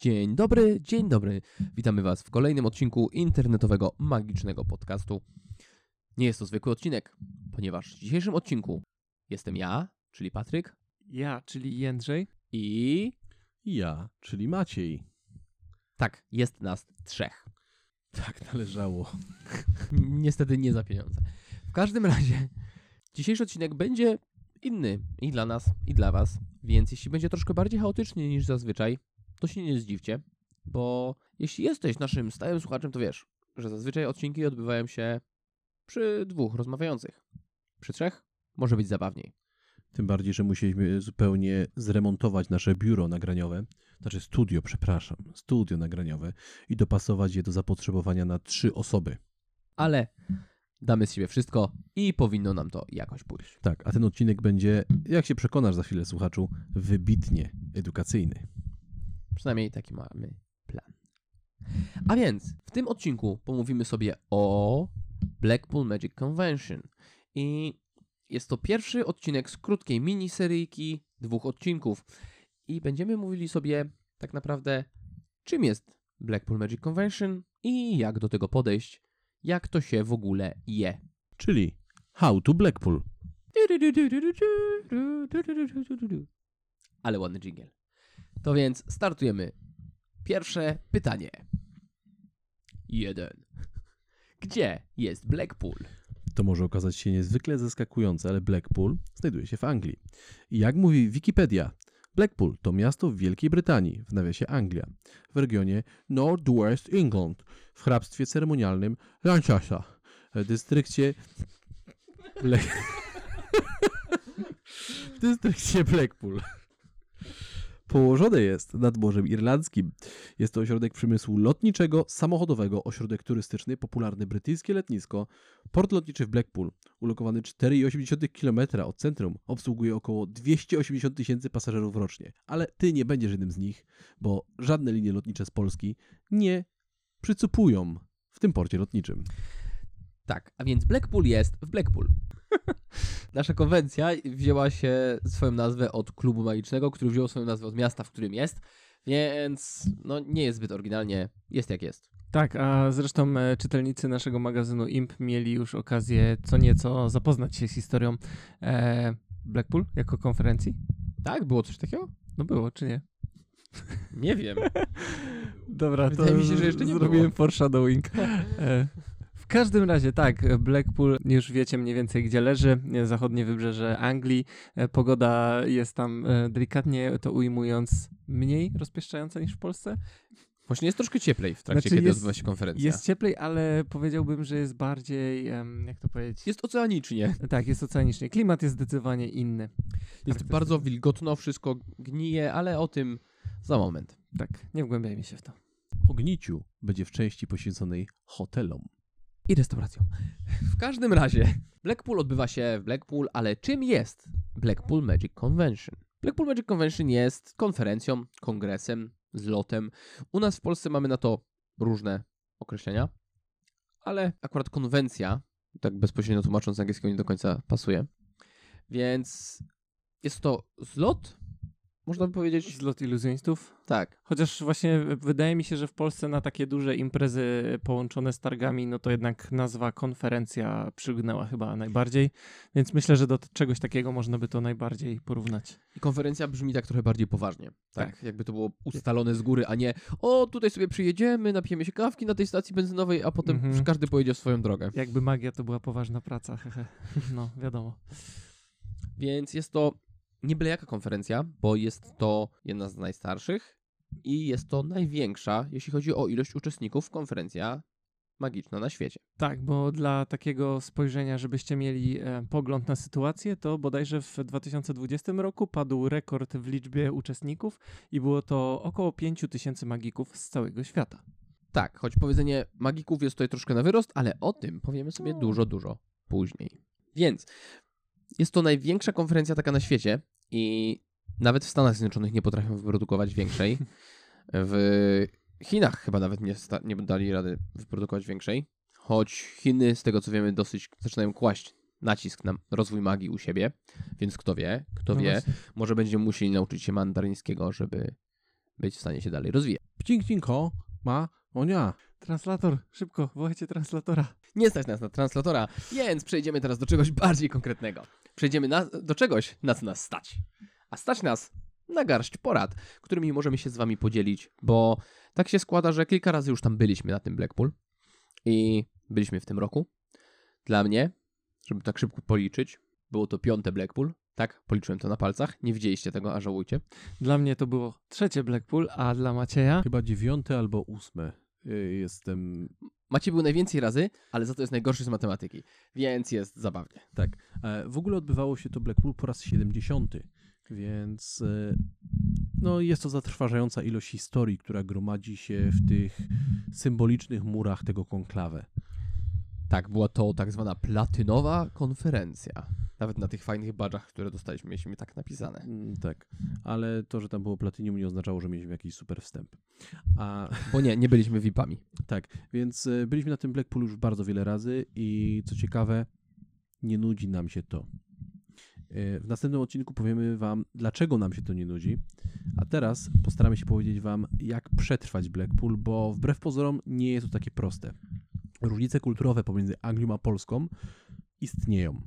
Dzień dobry, dzień dobry. Witamy Was w kolejnym odcinku internetowego magicznego podcastu. Nie jest to zwykły odcinek, ponieważ w dzisiejszym odcinku jestem ja, czyli Patryk, Ja, czyli Jędrzej. i Ja, czyli Maciej. tak, jest nas trzech. Tak należało. Niestety nie za pieniądze. W każdym razie, dzisiejszy odcinek będzie inny i dla nas, i dla Was, więc jeśli będzie troszkę bardziej chaotycznie niż zazwyczaj, to się nie zdziwcie, bo jeśli jesteś naszym stałym słuchaczem, to wiesz, że zazwyczaj odcinki odbywają się przy dwóch rozmawiających. Przy trzech może być zabawniej. Tym bardziej, że musieliśmy zupełnie zremontować nasze biuro nagraniowe, znaczy studio, przepraszam, studio nagraniowe i dopasować je do zapotrzebowania na trzy osoby. Ale damy z siebie wszystko i powinno nam to jakoś pójść. Tak, a ten odcinek będzie, jak się przekonasz za chwilę, słuchaczu, wybitnie edukacyjny. Przynajmniej taki mamy plan. A więc w tym odcinku pomówimy sobie o Blackpool Magic Convention. I jest to pierwszy odcinek z krótkiej miniseryjki, dwóch odcinków. I będziemy mówili sobie tak naprawdę, czym jest Blackpool Magic Convention i jak do tego podejść, jak to się w ogóle je. Czyli How to Blackpool. Ale ładny jingle. To więc startujemy. Pierwsze pytanie. Jeden. Gdzie jest Blackpool? To może okazać się niezwykle zaskakujące, ale Blackpool znajduje się w Anglii. Jak mówi Wikipedia, Blackpool to miasto w Wielkiej Brytanii, w nawiasie Anglia, w regionie North West England, w hrabstwie ceremonialnym Lancashire, w dystrykcie Ble... w dystrykcie Blackpool. Położone jest nad Morzem Irlandzkim. Jest to ośrodek przemysłu lotniczego, samochodowego, ośrodek turystyczny, popularne brytyjskie letnisko, port lotniczy w Blackpool, ulokowany 4,8 km od centrum, obsługuje około 280 tysięcy pasażerów rocznie. Ale ty nie będziesz jednym z nich, bo żadne linie lotnicze z Polski nie przycupują w tym porcie lotniczym. Tak, a więc Blackpool jest w Blackpool. Nasza konwencja wzięła się swoją nazwę od klubu magicznego, który wziął swoją nazwę od miasta, w którym jest, więc no nie jest zbyt oryginalnie, jest jak jest. Tak, a zresztą e, czytelnicy naszego magazynu IMP mieli już okazję co nieco zapoznać się z historią e, Blackpool jako konferencji. Tak? Było coś takiego? No było, czy nie? Nie wiem. Dobra, Wydaje to mi się, że jeszcze nie zrobiłem było. foreshadowing. E, w każdym razie tak, Blackpool już wiecie mniej więcej gdzie leży, zachodnie wybrzeże Anglii. E, Pogoda jest tam e, delikatnie to ujmując mniej rozpieszczająca niż w Polsce. Właśnie jest troszkę cieplej w trakcie, Znaczy kiedy jest- odbywa się konferencja. Jest cieplej, ale powiedziałbym, że jest bardziej, jak to powiedzieć? jest oceanicznie. Tak, jest oceanicznie. Klimat jest zdecydowanie inny. Jest Charakterystyczny. bardzo wilgotno, wszystko gnije, ale o tym za moment. Tak, nie wgłębiajmy się w to. O Gniciu będzie w części poświęconej hotelom. I restauracją. W każdym razie, Blackpool odbywa się w Blackpool, ale czym jest Blackpool Magic Convention? Blackpool Magic Convention jest konferencją, kongresem, zlotem. U nas w Polsce mamy na to różne określenia, ale akurat konwencja, tak bezpośrednio tłumacząc z angielskiego, nie do końca pasuje. Więc jest to zlot, można by powiedzieć. Zlot iluzjonistów. Tak. Chociaż właśnie wydaje mi się, że w Polsce na takie duże imprezy połączone z targami, no to jednak nazwa konferencja przygnęła chyba najbardziej. Więc myślę, że do czegoś takiego można by to najbardziej porównać. I konferencja brzmi tak trochę bardziej poważnie. Tak? Tak. Jakby to było ustalone z góry, a nie o, tutaj sobie przyjedziemy, napijemy się kawki na tej stacji benzynowej, a potem Mhm. każdy pojedzie w swoją drogę. Jakby magia to była poważna praca, hehe. No, wiadomo. Więc jest to nie byle jaka konferencja, bo jest to jedna z najstarszych i jest to największa, jeśli chodzi o ilość uczestników, konferencja magiczna na świecie. Tak, bo dla takiego spojrzenia, żebyście mieli e, pogląd na sytuację, to bodajże w 2020 roku padł rekord w liczbie uczestników i było to około 5 tysięcy magików z całego świata. Tak, choć powiedzenie magików jest tutaj troszkę na wyrost, ale o tym powiemy sobie dużo, dużo później. Więc jest to największa konferencja taka na świecie i nawet w Stanach Zjednoczonych nie potrafią wyprodukować większej. W Chinach chyba nawet nie, sta- nie dali rady wyprodukować większej, choć Chiny, z tego co wiemy, dosyć zaczynają kłaść nacisk na rozwój magii u siebie, więc kto wie, kto No wie, właśnie. może będziemy musieli nauczyć się mandaryńskiego, żeby być w stanie się dalej rozwijać. Pcink, cinko ma onia. Translator, szybko, wołajcie translatora. Nie stać nas na translatora, więc przejdziemy teraz do czegoś bardziej konkretnego. Przejdziemy na, do czegoś, na co nas stać. A stać nas na garść porad, którymi możemy się z wami podzielić, bo tak się składa, że kilka razy już tam byliśmy na tym Blackpool i byliśmy w tym roku. Dla mnie, żeby tak szybko policzyć, było to piąte Blackpool. Tak, policzyłem to na palcach. Nie widzieliście tego, a żałujcie. Dla mnie to było trzecie Blackpool, a dla Macieja Chyba dziewiąte albo ósme. Y, Jestem. Macie był najwięcej razy, ale za to jest najgorszy z matematyki, więc jest zabawnie. Tak. E, W ogóle odbywało się to Blackpool po raz 70. Więc e, no, jest to zatrważająca ilość historii, która gromadzi się w tych symbolicznych murach tego konklawę. Tak, była to tak zwana platynowa konferencja. Nawet na tych fajnych badżach, które dostaliśmy, mieliśmy tak napisane. Mm, Tak, ale to, że tam było platynium nie oznaczało, że mieliśmy jakiś super wstęp. A Bo nie, nie byliśmy VIP-ami. tak, więc e, byliśmy na tym Blackpool już bardzo wiele razy i co ciekawe, nie nudzi nam się to. E, W następnym odcinku powiemy Wam, dlaczego nam się to nie nudzi, a teraz postaramy się powiedzieć Wam, jak przetrwać Blackpool, bo wbrew pozorom nie jest to takie proste. Różnice kulturowe pomiędzy Anglią a Polską istnieją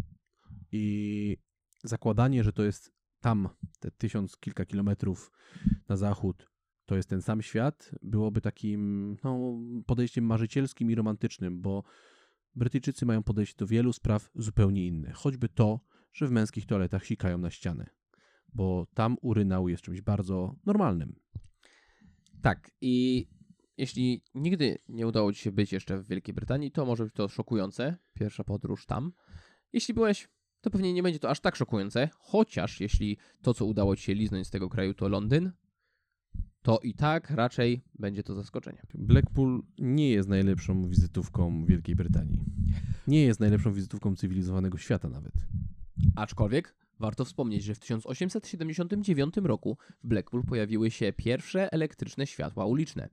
i zakładanie, że to jest tam, te tysiąc kilka kilometrów na zachód, to jest ten sam świat, byłoby takim no, podejściem marzycielskim i romantycznym, bo Brytyjczycy mają podejście do wielu spraw zupełnie inne. Choćby to, że w męskich toaletach sikają na ścianę, bo tam urynał jest czymś bardzo normalnym. Tak, i jeśli nigdy nie udało Ci się być jeszcze w Wielkiej Brytanii, to może być to szokujące. Pierwsza podróż tam. Jeśli byłeś, to pewnie nie będzie to aż tak szokujące, chociaż jeśli to, co udało Ci się liznąć z tego kraju, to Londyn, to i tak raczej będzie to zaskoczenie. Blackpool nie jest najlepszą wizytówką Wielkiej Brytanii. Nie jest najlepszą wizytówką cywilizowanego świata nawet. Aczkolwiek warto wspomnieć, że w 1879 roku w Blackpool pojawiły się pierwsze elektryczne światła uliczne.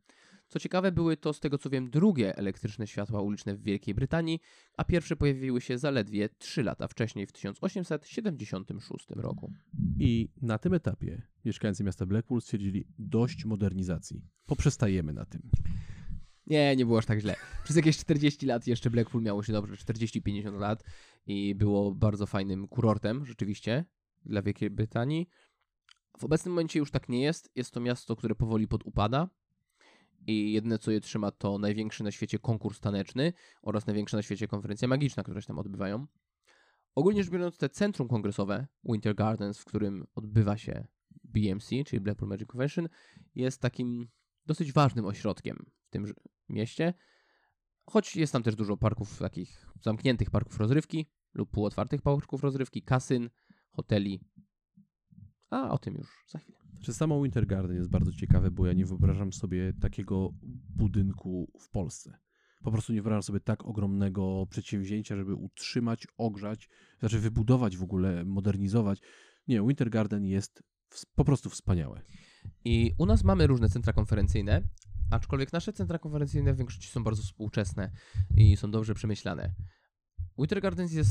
Co ciekawe, były to z tego co wiem drugie elektryczne światła uliczne w Wielkiej Brytanii, a pierwsze pojawiły się zaledwie 3 lata wcześniej, w 1876 roku. I na tym etapie mieszkańcy miasta Blackpool stwierdzili dość modernizacji. Poprzestajemy na tym. Nie, nie było aż tak źle. Przez jakieś 40 lat jeszcze Blackpool miało się dobrze, 40-50 lat i było bardzo fajnym kurortem rzeczywiście dla Wielkiej Brytanii. W obecnym momencie już tak nie jest. Jest to miasto, które powoli podupada i jedyne co je trzyma to największy na świecie konkurs taneczny oraz największa na świecie konferencja magiczna, które się tam odbywają. Ogólnie rzecz biorąc, te centrum kongresowe Winter Gardens, w którym odbywa się BMC, czyli Blackpool Magic Convention, jest takim dosyć ważnym ośrodkiem w tym mieście. Choć jest tam też dużo parków, takich zamkniętych parków rozrywki lub półotwartych parków rozrywki, kasyn, hoteli. A o tym już za chwilę. Czy samo Winter Garden jest bardzo ciekawe, bo ja nie wyobrażam sobie takiego budynku w Polsce. Po prostu nie wyobrażam sobie tak ogromnego przedsięwzięcia, żeby utrzymać, ogrzać, znaczy wybudować w ogóle, modernizować. Nie, Winter Garden jest po prostu wspaniałe. I u nas mamy różne centra konferencyjne, aczkolwiek nasze centra konferencyjne w większości są bardzo współczesne i są dobrze przemyślane. Winter Gardens jest,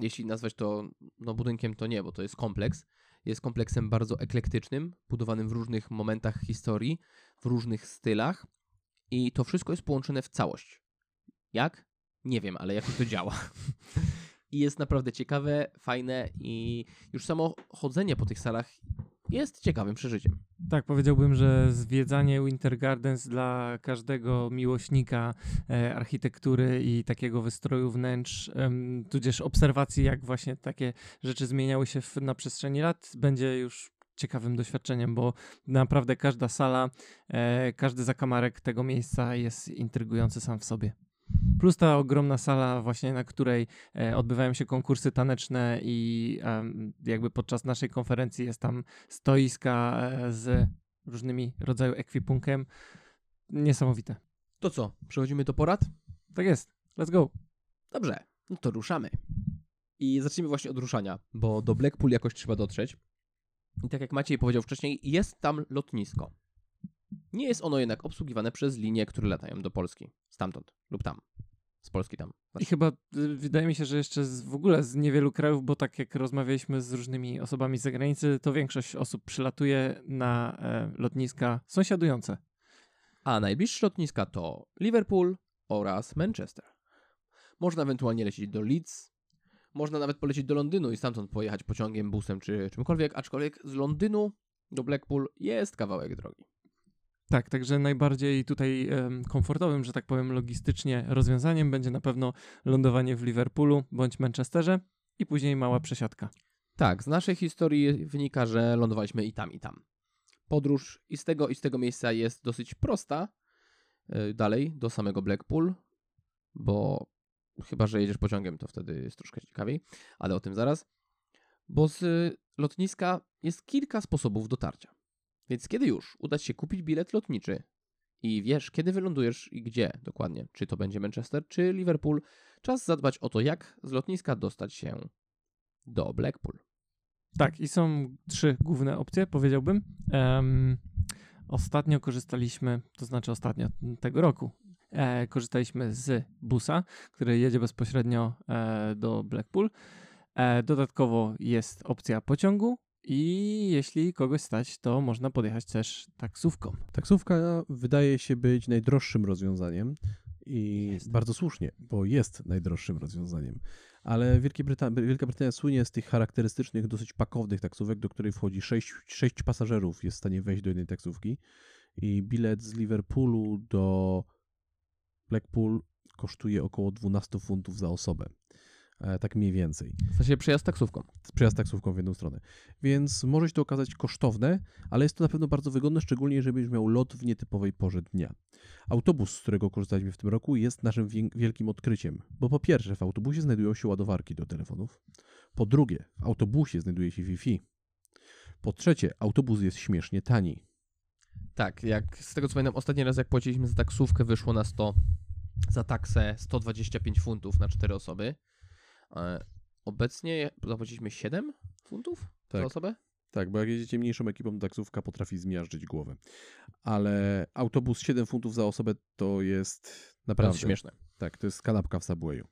jeśli nazwać to no, budynkiem, to nie, bo to jest kompleks. Jest kompleksem bardzo eklektycznym, budowanym w różnych momentach historii, w różnych stylach i to wszystko jest połączone w całość. Jak? Nie wiem, ale jakoś to działa. I jest naprawdę ciekawe, fajne i już samo chodzenie po tych salach jest ciekawym przeżyciem. Tak, powiedziałbym, że zwiedzanie Winter Gardens dla każdego miłośnika e, architektury i takiego wystroju wnętrz, tudzież obserwacji, jak właśnie takie rzeczy zmieniały się na przestrzeni lat, będzie już ciekawym doświadczeniem, bo naprawdę każda sala, e, każdy zakamarek tego miejsca jest intrygujący sam w sobie. Plus ta ogromna sala, właśnie na której e, odbywają się konkursy taneczne i jakby podczas naszej konferencji jest tam stoiska e, z różnymi rodzaju ekwipunkiem. Niesamowite. To co, przechodzimy do porad? Tak jest. Let's go. Dobrze, no to ruszamy. I zacznijmy właśnie od ruszania, bo do Blackpool jakoś trzeba dotrzeć. I tak jak Maciej powiedział wcześniej, jest tam lotnisko. Nie jest ono jednak obsługiwane przez linie, które latają do Polski. Stamtąd lub tam. z Polski tam. I Znaczy, chyba y, wydaje mi się, że jeszcze z, w ogóle z niewielu krajów, bo tak jak rozmawialiśmy z różnymi osobami z zagranicy, to większość osób przylatuje na e, lotniska sąsiadujące. A najbliższe lotniska to Liverpool oraz Manchester. Można ewentualnie lecieć do Leeds, można nawet polecieć do Londynu i stamtąd pojechać pociągiem, busem czy czymkolwiek, aczkolwiek z Londynu do Blackpool jest kawałek drogi. Tak, także najbardziej tutaj komfortowym, że tak powiem, logistycznie rozwiązaniem będzie na pewno lądowanie w Liverpoolu bądź Manchesterze i później mała przesiadka. Tak, z naszej historii wynika, że lądowaliśmy i tam, i tam. Podróż i z tego, i z tego miejsca jest dosyć prosta. Yy, Dalej, do samego Blackpool, bo chyba, że jedziesz pociągiem, to wtedy jest troszkę ciekawiej, ale o tym zaraz. Bo z lotniska jest kilka sposobów dotarcia. Więc kiedy już uda się kupić bilet lotniczy i wiesz, kiedy wylądujesz i gdzie dokładnie, czy to będzie Manchester, czy Liverpool, czas zadbać o to, jak z lotniska dostać się do Blackpool. Tak, i są trzy główne opcje, powiedziałbym. Em, ostatnio korzystaliśmy, to znaczy ostatnio tego roku, e, korzystaliśmy z busa, który jedzie bezpośrednio e, do Blackpool. E, dodatkowo jest opcja pociągu i jeśli kogoś stać, to można podjechać też taksówką. Taksówka wydaje się być najdroższym rozwiązaniem i Jest. bardzo słusznie, bo jest najdroższym rozwiązaniem. Ale Bryta- Wielka Brytania słynie z tych charakterystycznych, dosyć pakownych taksówek, do której wchodzi 6, sześć pasażerów jest w stanie wejść do jednej taksówki i bilet z Liverpoolu do Blackpool kosztuje około 12 funtów za osobę. E, tak mniej więcej. W sensie przejazd taksówką. przejazd taksówką w jedną stronę. Więc może się to okazać kosztowne, ale jest to na pewno bardzo wygodne, szczególnie jeżeli będziesz miał lot w nietypowej porze dnia. Autobus, z którego korzystaliśmy w tym roku, jest naszym wielkim odkryciem, bo po pierwsze w autobusie znajdują się ładowarki do telefonów, po drugie w autobusie znajduje się Wi-Fi, po trzecie autobus jest śmiesznie tani. Tak, jak z tego co pamiętam, ostatni raz jak płaciliśmy za taksówkę wyszło na 100, za taksę 125 funtów na 4 osoby. E, obecnie zapłaciliśmy 7 funtów za Tak. osobę? Tak, bo jak jedziecie mniejszą ekipą, taksówka potrafi zmiażdżyć głowę. Ale autobus 7 funtów za osobę to jest Naprawdę naprawdę śmieszne. Tak, to jest kanapka w Subwayu,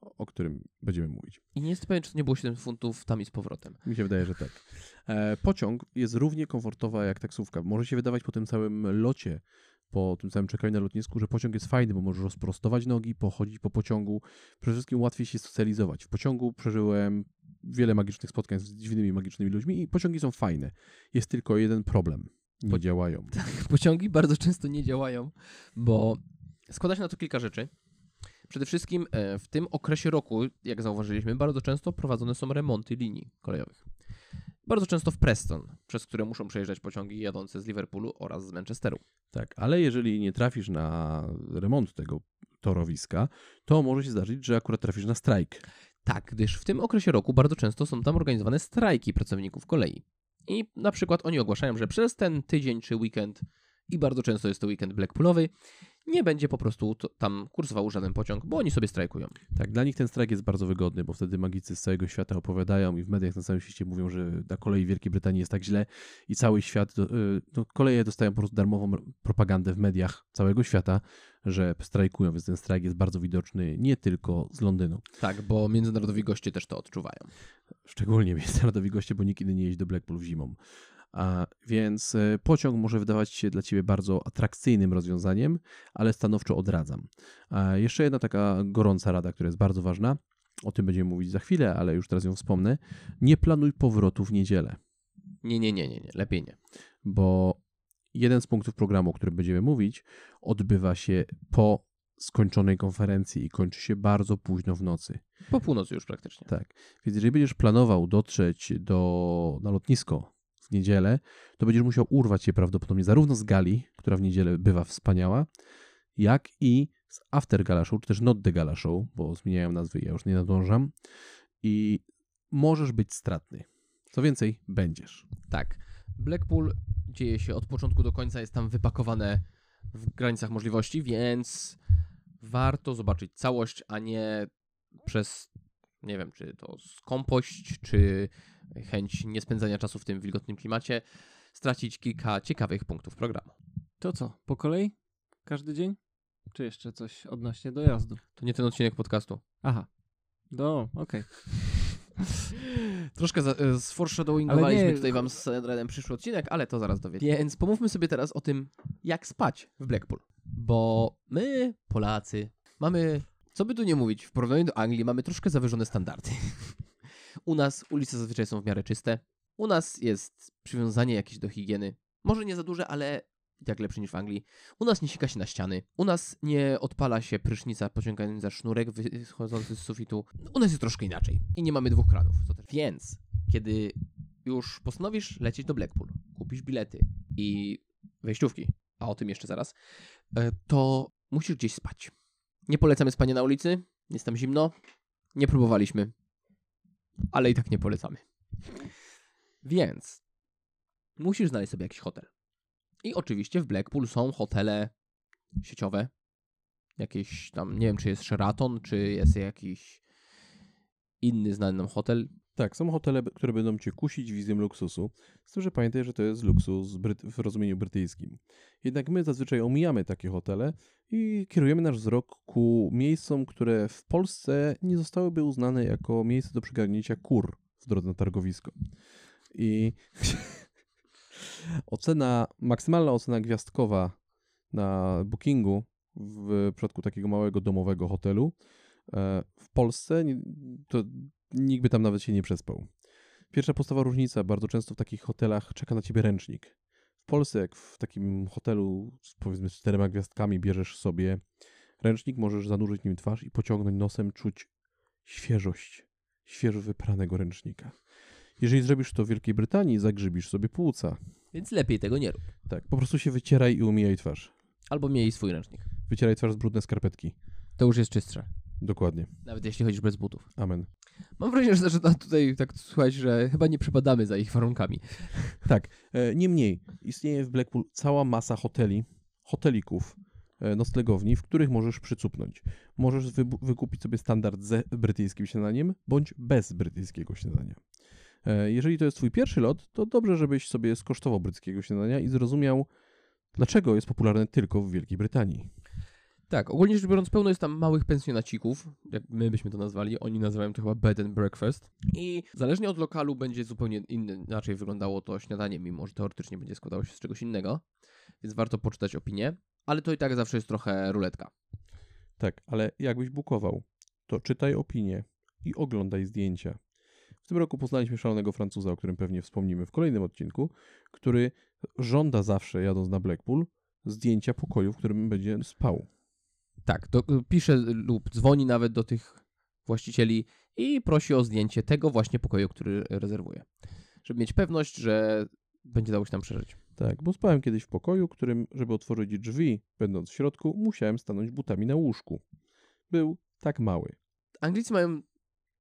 o, o którym będziemy mówić. I nie jestem pewien, czy to nie było 7 funtów tam i z powrotem. Mi się wydaje, że tak. E, pociąg jest równie komfortowa jak taksówka. Może się wydawać po tym całym locie, po tym całym czekaniu na lotnisku, że pociąg jest fajny, bo możesz rozprostować nogi, pochodzić po pociągu. Przede wszystkim łatwiej się socjalizować. W pociągu przeżyłem wiele magicznych spotkań z dziwnymi, magicznymi ludźmi i pociągi są fajne. Jest tylko jeden problem. Nie Po- działają. Pociągi bardzo często nie działają, bo składa się na to kilka rzeczy. Przede wszystkim e, w tym okresie roku, jak zauważyliśmy, bardzo często prowadzone są remonty linii kolejowych. Bardzo często w Preston, przez które muszą przejeżdżać pociągi jadące z Liverpoolu oraz z Manchesteru. Tak, ale jeżeli nie trafisz na remont tego torowiska, to może się zdarzyć, że akurat trafisz na strajk. Tak, gdyż w tym okresie roku bardzo często są tam organizowane strajki pracowników kolei. I na przykład oni ogłaszają, że przez ten tydzień czy weekend, i bardzo często jest to weekend Blackpoolowy, nie będzie po prostu tam kursował żaden pociąg, bo oni sobie strajkują. Tak, dla nich ten strajk jest bardzo wygodny, bo wtedy magicy z całego świata opowiadają i w mediach na całym świecie mówią, że na kolei Wielkiej Brytanii jest tak źle i cały świat, y, no, koleje dostają po prostu darmową propagandę w mediach całego świata, że strajkują, więc ten strajk jest bardzo widoczny nie tylko z Londynu. Tak, bo międzynarodowi goście też to odczuwają. Szczególnie międzynarodowi goście, bo nikt inny nie jeździ do Blackpool w zimą. Więc e, pociąg może wydawać się dla Ciebie bardzo atrakcyjnym rozwiązaniem, ale stanowczo odradzam. Jeszcze jedna taka gorąca rada, która jest bardzo ważna. O tym będziemy mówić za chwilę, ale już teraz ją wspomnę. Nie planuj powrotu w niedzielę, Nie, nie, nie, nie, nie, lepiej nie. bo jeden z punktów programu, o którym będziemy mówić, odbywa się po skończonej konferencji i kończy się bardzo późno w nocy. Po północy już praktycznie. Tak. Więc jeżeli będziesz planował dotrzeć do, na lotnisko w niedzielę, to będziesz musiał urwać się prawdopodobnie zarówno z gali, która w niedzielę bywa wspaniała, jak i z After Gala Show, czy też Not the Gala Show, bo zmieniają nazwy ja już nie nadążam. I możesz być stratny. Co więcej, będziesz. Tak. Blackpool dzieje się od początku do końca, jest tam wypakowane w granicach możliwości, więc warto zobaczyć całość, a nie przez, nie wiem, czy to skąpość, czy chęć niespędzania czasu w tym wilgotnym klimacie, stracić kilka ciekawych punktów programu. To co, po kolei? Każdy dzień? Czy jeszcze coś odnośnie dojazdu? To nie ten odcinek podcastu. Aha. Do, okej. Troszkę za- e, sforeshadowingowaliśmy nie- tutaj wam z Redem przyszły odcinek, ale to zaraz dowiecie. Więc pomówmy sobie teraz o tym, jak spać w Blackpool. Bo my, Polacy, mamy, co by tu nie mówić, w porównaniu do Anglii mamy troszkę zawyżone standardy. U nas ulice zazwyczaj są w miarę czyste. U nas jest przywiązanie jakieś do higieny. Może nie za duże, ale i tak lepsze niż w Anglii. U nas nie sika się na ściany. U nas nie odpala się prysznica pociągając za sznurek wychodzący z sufitu. U nas jest troszkę inaczej. I nie mamy dwóch kranów. Więc, kiedy już postanowisz lecieć do Blackpool, kupisz bilety i wejściówki, a o tym jeszcze zaraz, e, to musisz gdzieś spać. Nie polecamy spania na ulicy, jest tam zimno. Nie próbowaliśmy, ale i tak nie polecamy. Więc musisz znaleźć sobie jakiś hotel. I oczywiście w Blackpool są hotele sieciowe. Jakieś tam, nie wiem, czy jest Sheraton, czy jest jakiś inny znany nam hotel. Tak, są hotele, które będą cię kusić wizją luksusu, z tym, że pamiętaj, że to jest luksus w rozumieniu brytyjskim. Jednak my zazwyczaj omijamy takie hotele i kierujemy nasz wzrok ku miejscom, które w Polsce nie zostałyby uznane jako miejsce do przygarnięcia kur w drodze na targowisko. I ocena, maksymalna ocena gwiazdkowa na bookingu w przypadku takiego małego domowego hotelu e, w Polsce to nikt by tam nawet się nie przespał. Pierwsza podstawowa różnica, bardzo często w takich hotelach czeka na ciebie ręcznik. W Polsce, jak w takim hotelu z powiedzmy z czterema gwiazdkami bierzesz sobie ręcznik, możesz zanurzyć nim twarz i pociągnąć nosem, czuć świeżość, świeżo wypranego ręcznika. Jeżeli zrobisz to w Wielkiej Brytanii, zagrzybisz sobie płuca. Więc lepiej tego nie rób. Tak, po prostu się wycieraj i umijaj twarz. Albo miej swój ręcznik. Wycieraj twarz z brudne skarpetki. To już jest czystsze. Dokładnie. Nawet jeśli chodzisz bez butów. Amen. Mam wrażenie, że tutaj tak słuchać, że chyba nie przepadamy za ich warunkami. Tak, e, niemniej istnieje w Blackpool cała masa hoteli, hotelików, e, noclegowni, w których możesz przycupnąć. Możesz wykupić sobie standard ze brytyjskim śniadaniem, bądź bez brytyjskiego śniadania. E, Jeżeli to jest twój pierwszy lot, to dobrze, żebyś sobie skosztował brytyjskiego śniadania i zrozumiał, dlaczego jest popularne tylko w Wielkiej Brytanii. Tak, ogólnie rzecz biorąc, pełno jest tam małych pensjonacików, jak my byśmy to nazwali. Oni nazywają to chyba bed and breakfast. I zależnie od lokalu będzie zupełnie inny, inaczej wyglądało to śniadanie, mimo że teoretycznie będzie składało się z czegoś innego. Więc warto poczytać opinię. Ale to i tak zawsze jest trochę ruletka. Tak, ale jakbyś bukował, to czytaj opinie i oglądaj zdjęcia. W tym roku poznaliśmy szalonego Francuza, o którym pewnie wspomnimy w kolejnym odcinku, który żąda zawsze, jadąc na Blackpool, zdjęcia pokoju, w którym będzie spał. Tak, to y, pisze lub dzwoni nawet do tych właścicieli i prosi o zdjęcie tego właśnie pokoju, który rezerwuje. Żeby mieć pewność, że będzie dało się tam przeżyć. Tak, bo spałem kiedyś w pokoju, którym, żeby otworzyć drzwi, będąc w środku, musiałem stanąć butami na łóżku. Był tak mały. Anglicy mają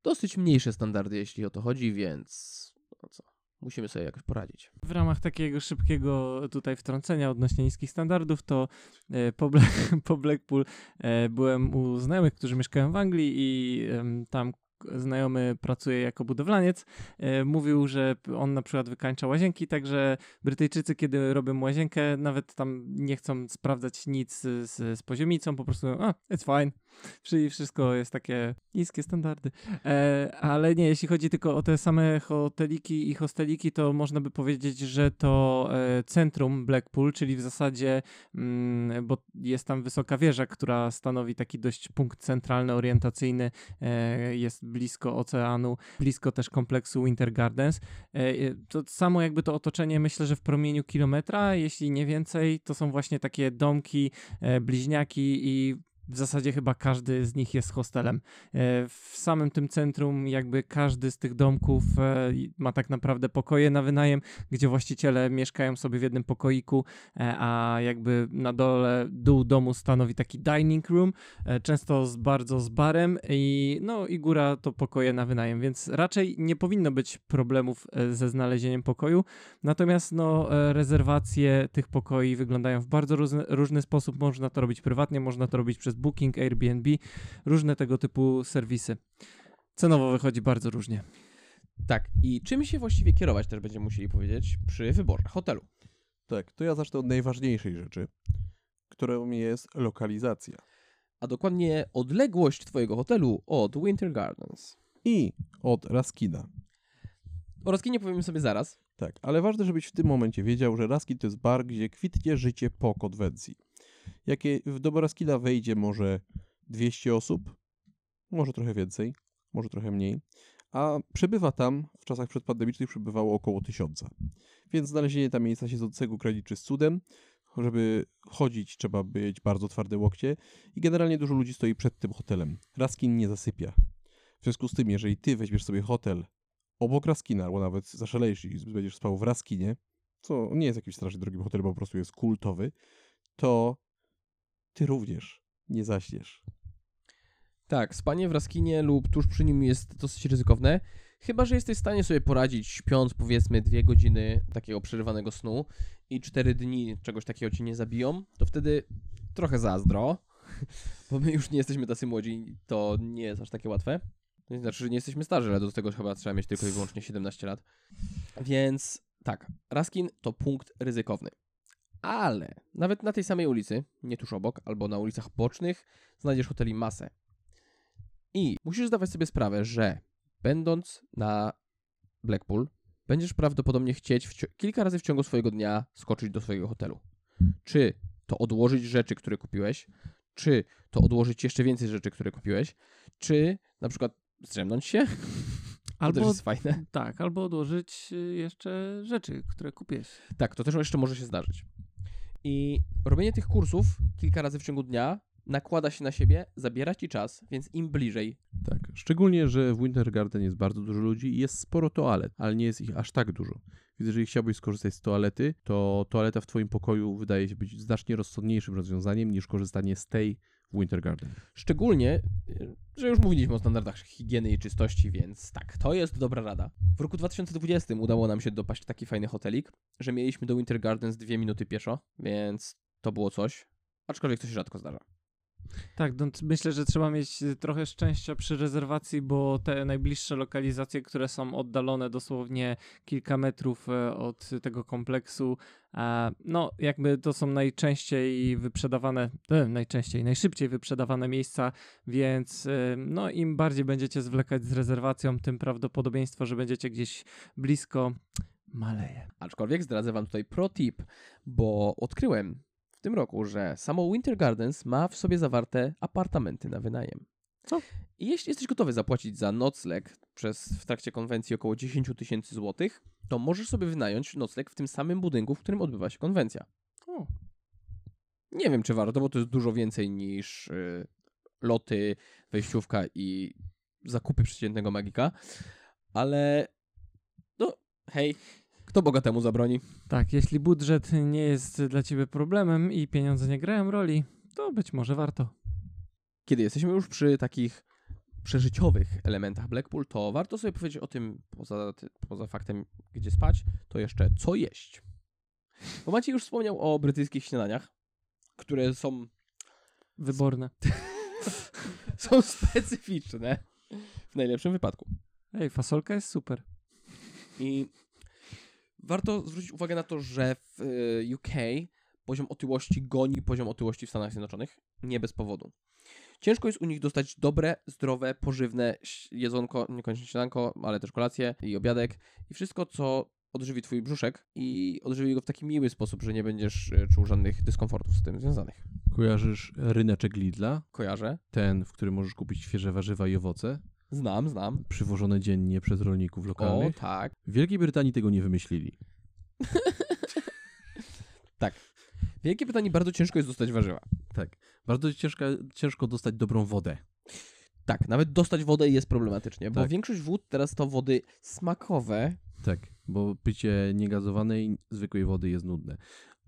dosyć mniejsze standardy, jeśli o to chodzi, więc no co, musimy sobie jakoś poradzić. W ramach takiego szybkiego tutaj wtrącenia odnośnie niskich standardów, to e, po, Black, po Blackpool e, byłem u znajomych, którzy mieszkają w Anglii i tam znajomy pracuje jako budowlaniec. E, mówił, że on na przykład wykańcza łazienki, także Brytyjczycy, kiedy robią łazienkę, nawet tam nie chcą sprawdzać nic z, z poziomicą, po prostu, a, it's fine. Czyli wszystko jest takie niskie standardy. E, ale nie, jeśli chodzi tylko o te same hoteliki i hosteliki, to można by powiedzieć, że to e, centrum Blackpool, czyli w zasadzie, mm, bo jest tam wysoka wieża, która stanowi taki dość punkt centralny, orientacyjny, e, jest blisko oceanu, blisko też kompleksu Winter Gardens. E, e, to samo jakby to otoczenie, myślę, że w promieniu kilometra, jeśli nie więcej, to są właśnie takie domki, e, bliźniaki i w zasadzie chyba każdy z nich jest hostelem. E, W samym tym centrum jakby każdy z tych domków e, ma tak naprawdę pokoje na wynajem, gdzie właściciele mieszkają sobie w jednym pokoiku, e, a jakby na dole dół domu stanowi taki dining room, często z, bardzo z barem i no i góra to pokoje na wynajem, więc raczej nie powinno być problemów ze znalezieniem pokoju. Natomiast no rezerwacje tych pokoi wyglądają w bardzo różny, różny sposób. Można to robić prywatnie, można to robić przez Booking, Airbnb, różne tego typu serwisy. Cenowo wychodzi bardzo różnie. Tak, i czym się właściwie kierować też będziemy musieli powiedzieć przy wyborze hotelu. Tak, to ja zacznę od najważniejszej rzeczy, którą jest lokalizacja. A dokładnie odległość twojego hotelu od Winter Gardens. I od Raskina. O Raskinie powiemy sobie zaraz. Tak, ale ważne, żebyś w tym momencie wiedział, że Raskin to jest bar, gdzie kwitnie życie po konwencji. Jakie w do Raskina wejdzie może 200 osób, może trochę więcej, może trochę mniej, a przebywa tam, w czasach przedpandemicznych przebywało około 1000. Więc znalezienie tam miejsca siedzącego graniczy z cudem. Żeby chodzić, trzeba mieć bardzo twarde łokcie i generalnie dużo ludzi stoi przed tym hotelem. Raskin nie zasypia. W związku z tym, jeżeli ty weźmiesz sobie hotel obok Raskina, albo nawet zaszalejesz i będziesz spał w Raskinie, co nie jest jakimś strasznie drogim hotelem, bo po prostu jest kultowy, to ty również nie zaśniesz. Tak, spanie w Raskinie lub tuż przy nim jest dosyć ryzykowne. Chyba, że jesteś w stanie sobie poradzić śpiąc powiedzmy dwie godziny takiego przerywanego snu i cztery dni czegoś takiego ci nie zabiją, to wtedy trochę zazdro, bo my już nie jesteśmy tacy młodzi, to nie jest aż takie łatwe. To znaczy, że nie jesteśmy starzy, ale do tego chyba trzeba mieć tylko i wyłącznie 17 lat. Więc tak, Raskin to punkt ryzykowny. Ale nawet na tej samej ulicy, nie tuż obok, albo na ulicach bocznych, znajdziesz hoteli masę. I musisz zdawać sobie sprawę, że będąc na Blackpool, będziesz prawdopodobnie chcieć kilka razy w ciągu swojego dnia skoczyć do swojego hotelu. Czy to odłożyć rzeczy, które kupiłeś, czy to odłożyć jeszcze więcej rzeczy, które kupiłeś, czy na przykład zdrzemnąć się. To też Albo, jest fajne. tak, albo odłożyć y, jeszcze rzeczy, które kupiłeś. Tak, to też jeszcze może się zdarzyć. I robienie tych kursów kilka razy w ciągu dnia nakłada się na siebie, zabiera ci czas, więc im bliżej Tak, szczególnie, że w Winter Garden jest bardzo dużo ludzi i jest sporo toalet, ale nie jest ich aż tak dużo. Więc jeżeli chciałbyś skorzystać z toalety, to toaleta w twoim pokoju wydaje się być znacznie rozsądniejszym rozwiązaniem niż korzystanie z tej Winter Garden. Szczególnie, y, że już mówiliśmy o standardach higieny i czystości, więc tak, to jest dobra rada. W roku 2020 udało nam się dopaść taki fajny hotelik, że mieliśmy do Winter Gardens dwie minuty pieszo, więc to było coś. Aczkolwiek to się rzadko zdarza. Tak, no, myślę, że trzeba mieć y, trochę szczęścia przy rezerwacji, bo te najbliższe lokalizacje, które są oddalone dosłownie kilka metrów e, od tego kompleksu, no jakby to są najczęściej wyprzedawane, e, najczęściej, najszybciej wyprzedawane miejsca, więc e, no im bardziej będziecie zwlekać z rezerwacją, tym prawdopodobieństwo, że będziecie gdzieś blisko maleje. Aczkolwiek zdradzę wam tutaj pro tip, bo odkryłem w tym roku, że samo Winter Gardens ma w sobie zawarte apartamenty na wynajem. Co? I jeśli jesteś gotowy zapłacić za nocleg przez w trakcie konwencji około 10 tysięcy złotych, to możesz sobie wynająć nocleg w tym samym budynku, w którym odbywa się konwencja. O. Nie wiem, czy warto, bo to jest dużo więcej niż y, loty, wejściówka i zakupy przeciętnego magika, ale no hej, kto bogatemu zabroni? Tak, jeśli budżet nie jest dla ciebie problemem i pieniądze nie grają roli, to być może warto. kiedy jesteśmy już przy takich przeżyciowych elementach Blackpool, to warto sobie powiedzieć o tym, poza, poza faktem, gdzie spać, to jeszcze co jeść. Bo Maciej już wspomniał o brytyjskich śniadaniach, które są, Wyborne. są specyficzne w najlepszym wypadku. Ej, fasolka jest super. I warto zwrócić uwagę na to, że w y, UK poziom otyłości goni poziom otyłości w Stanach Zjednoczonych. Nie bez powodu. Ciężko jest u nich dostać dobre, zdrowe, pożywne jedzonko, niekoniecznie śniadanko, ale też kolację i obiadek i wszystko, co odżywi twój brzuszek i odżywi go w taki miły sposób, że nie będziesz y, czuł żadnych dyskomfortów z tym związanych. Kojarzysz ryneczek Lidla? Kojarzę? Ten, w którym możesz kupić świeże warzywa i owoce, Znam, znam. przywożone dziennie przez rolników O, lokalnych. tak. W Wielkiej Brytanii tego nie wymyślili. W Wielkiej Brytanii bardzo ciężko jest dostać warzywa. Tak. Bardzo ciężko, ciężko dostać dobrą wodę. Tak, nawet dostać wodę jest problematycznie, bo Tak. większość wód teraz to wody smakowe, Tak, bo picie niegazowanej, zwykłej wody jest nudne.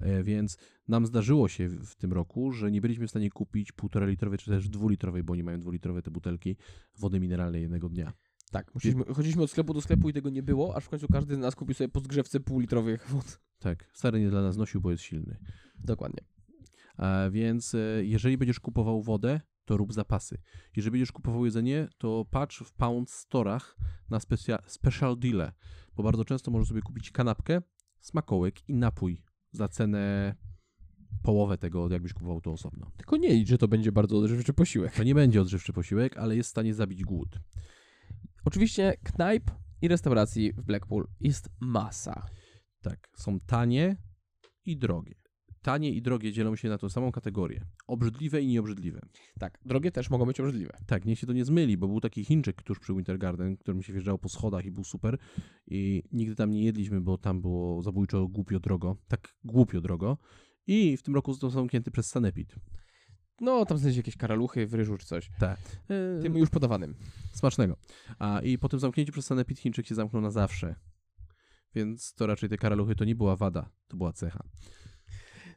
E, Więc nam zdarzyło się w tym roku, że nie byliśmy w stanie kupić półtora litrowej czy też dwulitrowej, bo oni mają dwulitrowe te butelki wody mineralnej jednego dnia. Tak, musieliśmy, chodziliśmy od sklepu do sklepu i tego nie było, aż w końcu każdy z nas kupił sobie po zgrzewce półlitrowych wód. Tak, stary nie dla nas nosił, bo jest silny. Dokładnie. A więc e, jeżeli będziesz kupował wodę, to rób zapasy. Jeżeli będziesz kupował jedzenie, to patrz w pound storach na specia- special deale, bo bardzo często możesz sobie kupić kanapkę, smakołek i napój za cenę połowę tego, jakbyś kupował to osobno. Tylko nie licz, że to będzie bardzo odżywczy posiłek. To nie będzie odżywczy posiłek, ale jest w stanie zabić głód. Oczywiście knajp i restauracji w Blackpool jest masa. Tak, są tanie i drogie. Tanie i drogie dzielą się na tą samą kategorię. Obrzydliwe i nieobrzydliwe. Tak, drogie też mogą być obrzydliwe. Tak, niech się to nie zmyli, bo był taki Chińczyk tuż przy Winter Garden, którym się wjeżdżało po schodach i był super. I nigdy tam nie jedliśmy, bo tam było zabójczo głupio drogo. Tak głupio drogo. I w tym roku został zamknięty przez Sanepid. No, tam znaleźć jakieś karaluchy w ryżu czy coś. Tak. Tym już podawanym. Smacznego. A i po tym zamknięciu przez Sanepid Chińczyk się zamknął na zawsze. Więc to raczej te karaluchy to nie była wada, to była cecha.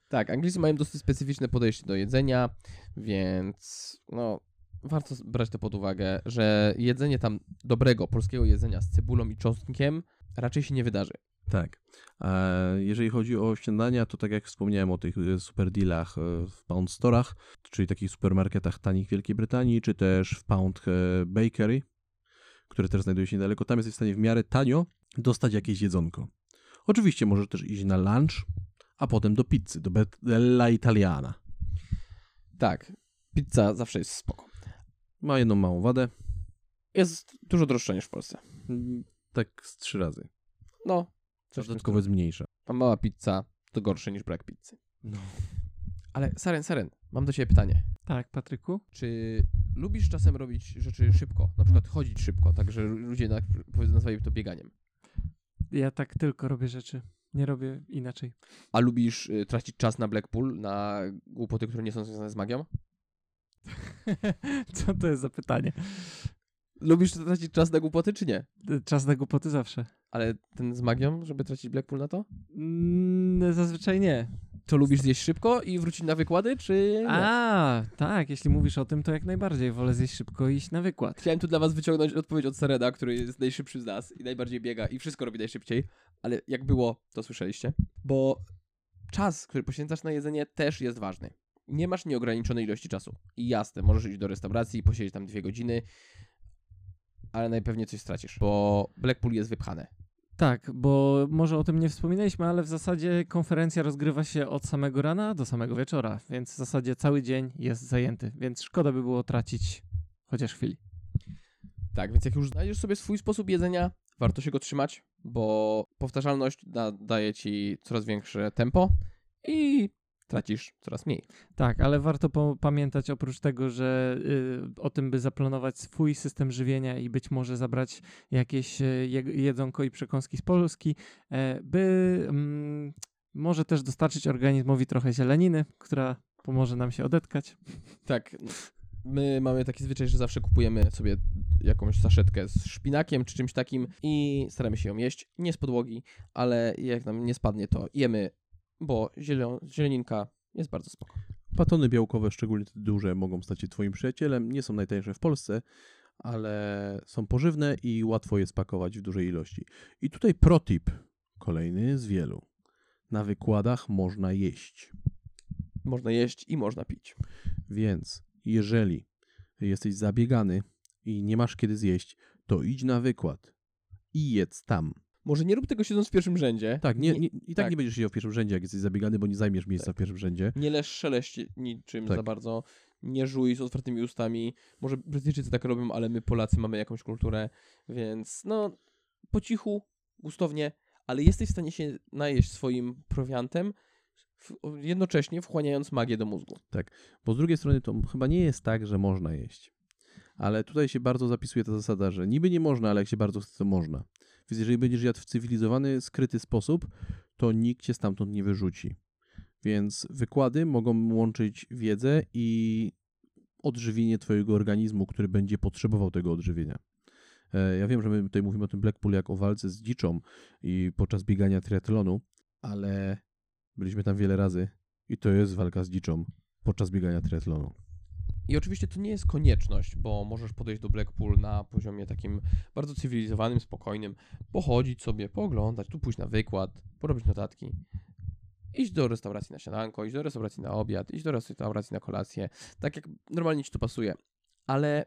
Tak, Anglicy mają dosyć specyficzne podejście do jedzenia, więc no, warto brać to pod uwagę, że jedzenie tam dobrego polskiego jedzenia z cebulą i czosnkiem raczej się nie wydarzy. Tak. A jeżeli chodzi o śniadania, to tak jak wspomniałem o tych e, super dealach e, w Pound Storach, czyli takich supermarketach tanich w Wielkiej Brytanii, czy też w Pound e, Bakery, które też znajduje się niedaleko, tam jesteś w stanie w miarę tanio dostać jakieś jedzonko. Oczywiście możesz też iść na lunch, a potem do pizzy, do Bella Italiana. Tak, pizza zawsze jest spoko. Ma jedną małą wadę, Jest dużo droższa niż w Polsce. tak z trzy razy. No, coś dodatkowo jest mniejsza. A mała pizza to gorsze niż brak pizzy. No. Ale Saren, Saren, mam do ciebie pytanie. Tak, Patryku? Czy lubisz czasem robić rzeczy szybko? Na przykład chodzić szybko, tak że ludzie na, to bieganiem. Ja tak tylko robię rzeczy. Nie robię inaczej. A lubisz y, tracić czas na Blackpool, na głupoty, które nie są związane z magią? Co to jest za pytanie? Lubisz tracić czas na głupoty, czy nie? Czas na głupoty zawsze. Ale ten z magią, żeby tracić Blackpool na to? Mm, zazwyczaj nie. To lubisz zjeść szybko i wrócić na wykłady, czy nie? A, tak, jeśli mówisz o tym, to jak najbardziej wolę zjeść szybko i iść na wykład. Chciałem tu dla was wyciągnąć odpowiedź od Serena, który jest najszybszy z nas i najbardziej biega i wszystko robi najszybciej, ale jak było, to słyszeliście. Bo czas, który poświęcasz na jedzenie też jest ważny. Nie masz nieograniczonej ilości czasu. I jasne, możesz iść do restauracji, posiedzieć tam dwie godziny, ale najpewniej coś stracisz, bo Blackpool jest wypchane. Tak, bo może o tym nie wspominaliśmy, ale w zasadzie konferencja rozgrywa się od samego rana do samego wieczora, więc w zasadzie cały dzień jest zajęty, więc szkoda by było tracić chociaż chwili. Tak, więc jak już znajdziesz sobie swój sposób jedzenia, warto się go trzymać, bo powtarzalność da, daje ci coraz większe tempo i tracisz coraz mniej. Tak, ale warto po- pamiętać oprócz tego, że y, o tym, by zaplanować swój system żywienia i być może zabrać jakieś y, je- jedzonko i przekąski z Polski, e, by mm, może też dostarczyć organizmowi trochę zieleniny, która pomoże nam się odetkać. Tak. My mamy taki zwyczaj, że zawsze kupujemy sobie jakąś saszetkę z szpinakiem czy czymś takim i staramy się ją jeść. Nie z podłogi, ale jak nam nie spadnie, to jemy, bo zielon, zieleninka jest bardzo spoko. Batony białkowe, szczególnie te duże, mogą stać się twoim przyjacielem. Nie są najtańsze w Polsce, ale są pożywne i łatwo je spakować w dużej ilości. I tutaj protip, kolejny z wielu. Na wykładach można jeść. Można jeść i można pić. Więc jeżeli jesteś zabiegany i nie masz kiedy zjeść, to idź na wykład i jedz tam. Może nie rób tego siedząc w pierwszym rzędzie. Tak, nie, nie, i tak, tak. nie będziesz siedział w pierwszym rzędzie, jak jesteś zabiegany, bo nie zajmiesz miejsca w pierwszym rzędzie. Nie leż szeleść niczym Tak. za bardzo. Nie żuj z otwartymi ustami. Może Brytyjczycy tak robią, ale my Polacy mamy jakąś kulturę, więc no po cichu, gustownie, ale jesteś w stanie się najeść swoim prowiantem, jednocześnie wchłaniając magię do mózgu. Bo z drugiej strony to chyba nie jest tak, że można jeść. Ale tutaj się bardzo zapisuje ta zasada, że niby nie można, ale jak się bardzo chce, to można. Więc jeżeli będziesz jadł w cywilizowany, skryty sposób, to nikt cię stamtąd nie wyrzuci. Więc wykłady mogą łączyć wiedzę i odżywienie twojego organizmu, który będzie potrzebował tego odżywienia. E, Ja wiem, że my tutaj mówimy o tym Blackpool jak o walce z dziczą i podczas biegania triatlonu, ale byliśmy tam wiele razy i to jest walka z dziczą podczas biegania triatlonu. I oczywiście to nie jest konieczność, bo możesz podejść do Blackpool na poziomie takim bardzo cywilizowanym, spokojnym, pochodzić sobie, pooglądać, tu pójść na wykład, porobić notatki, iść do restauracji na śniadanko, iść do restauracji na obiad, iść do restauracji na kolację, tak jak normalnie ci to pasuje. Ale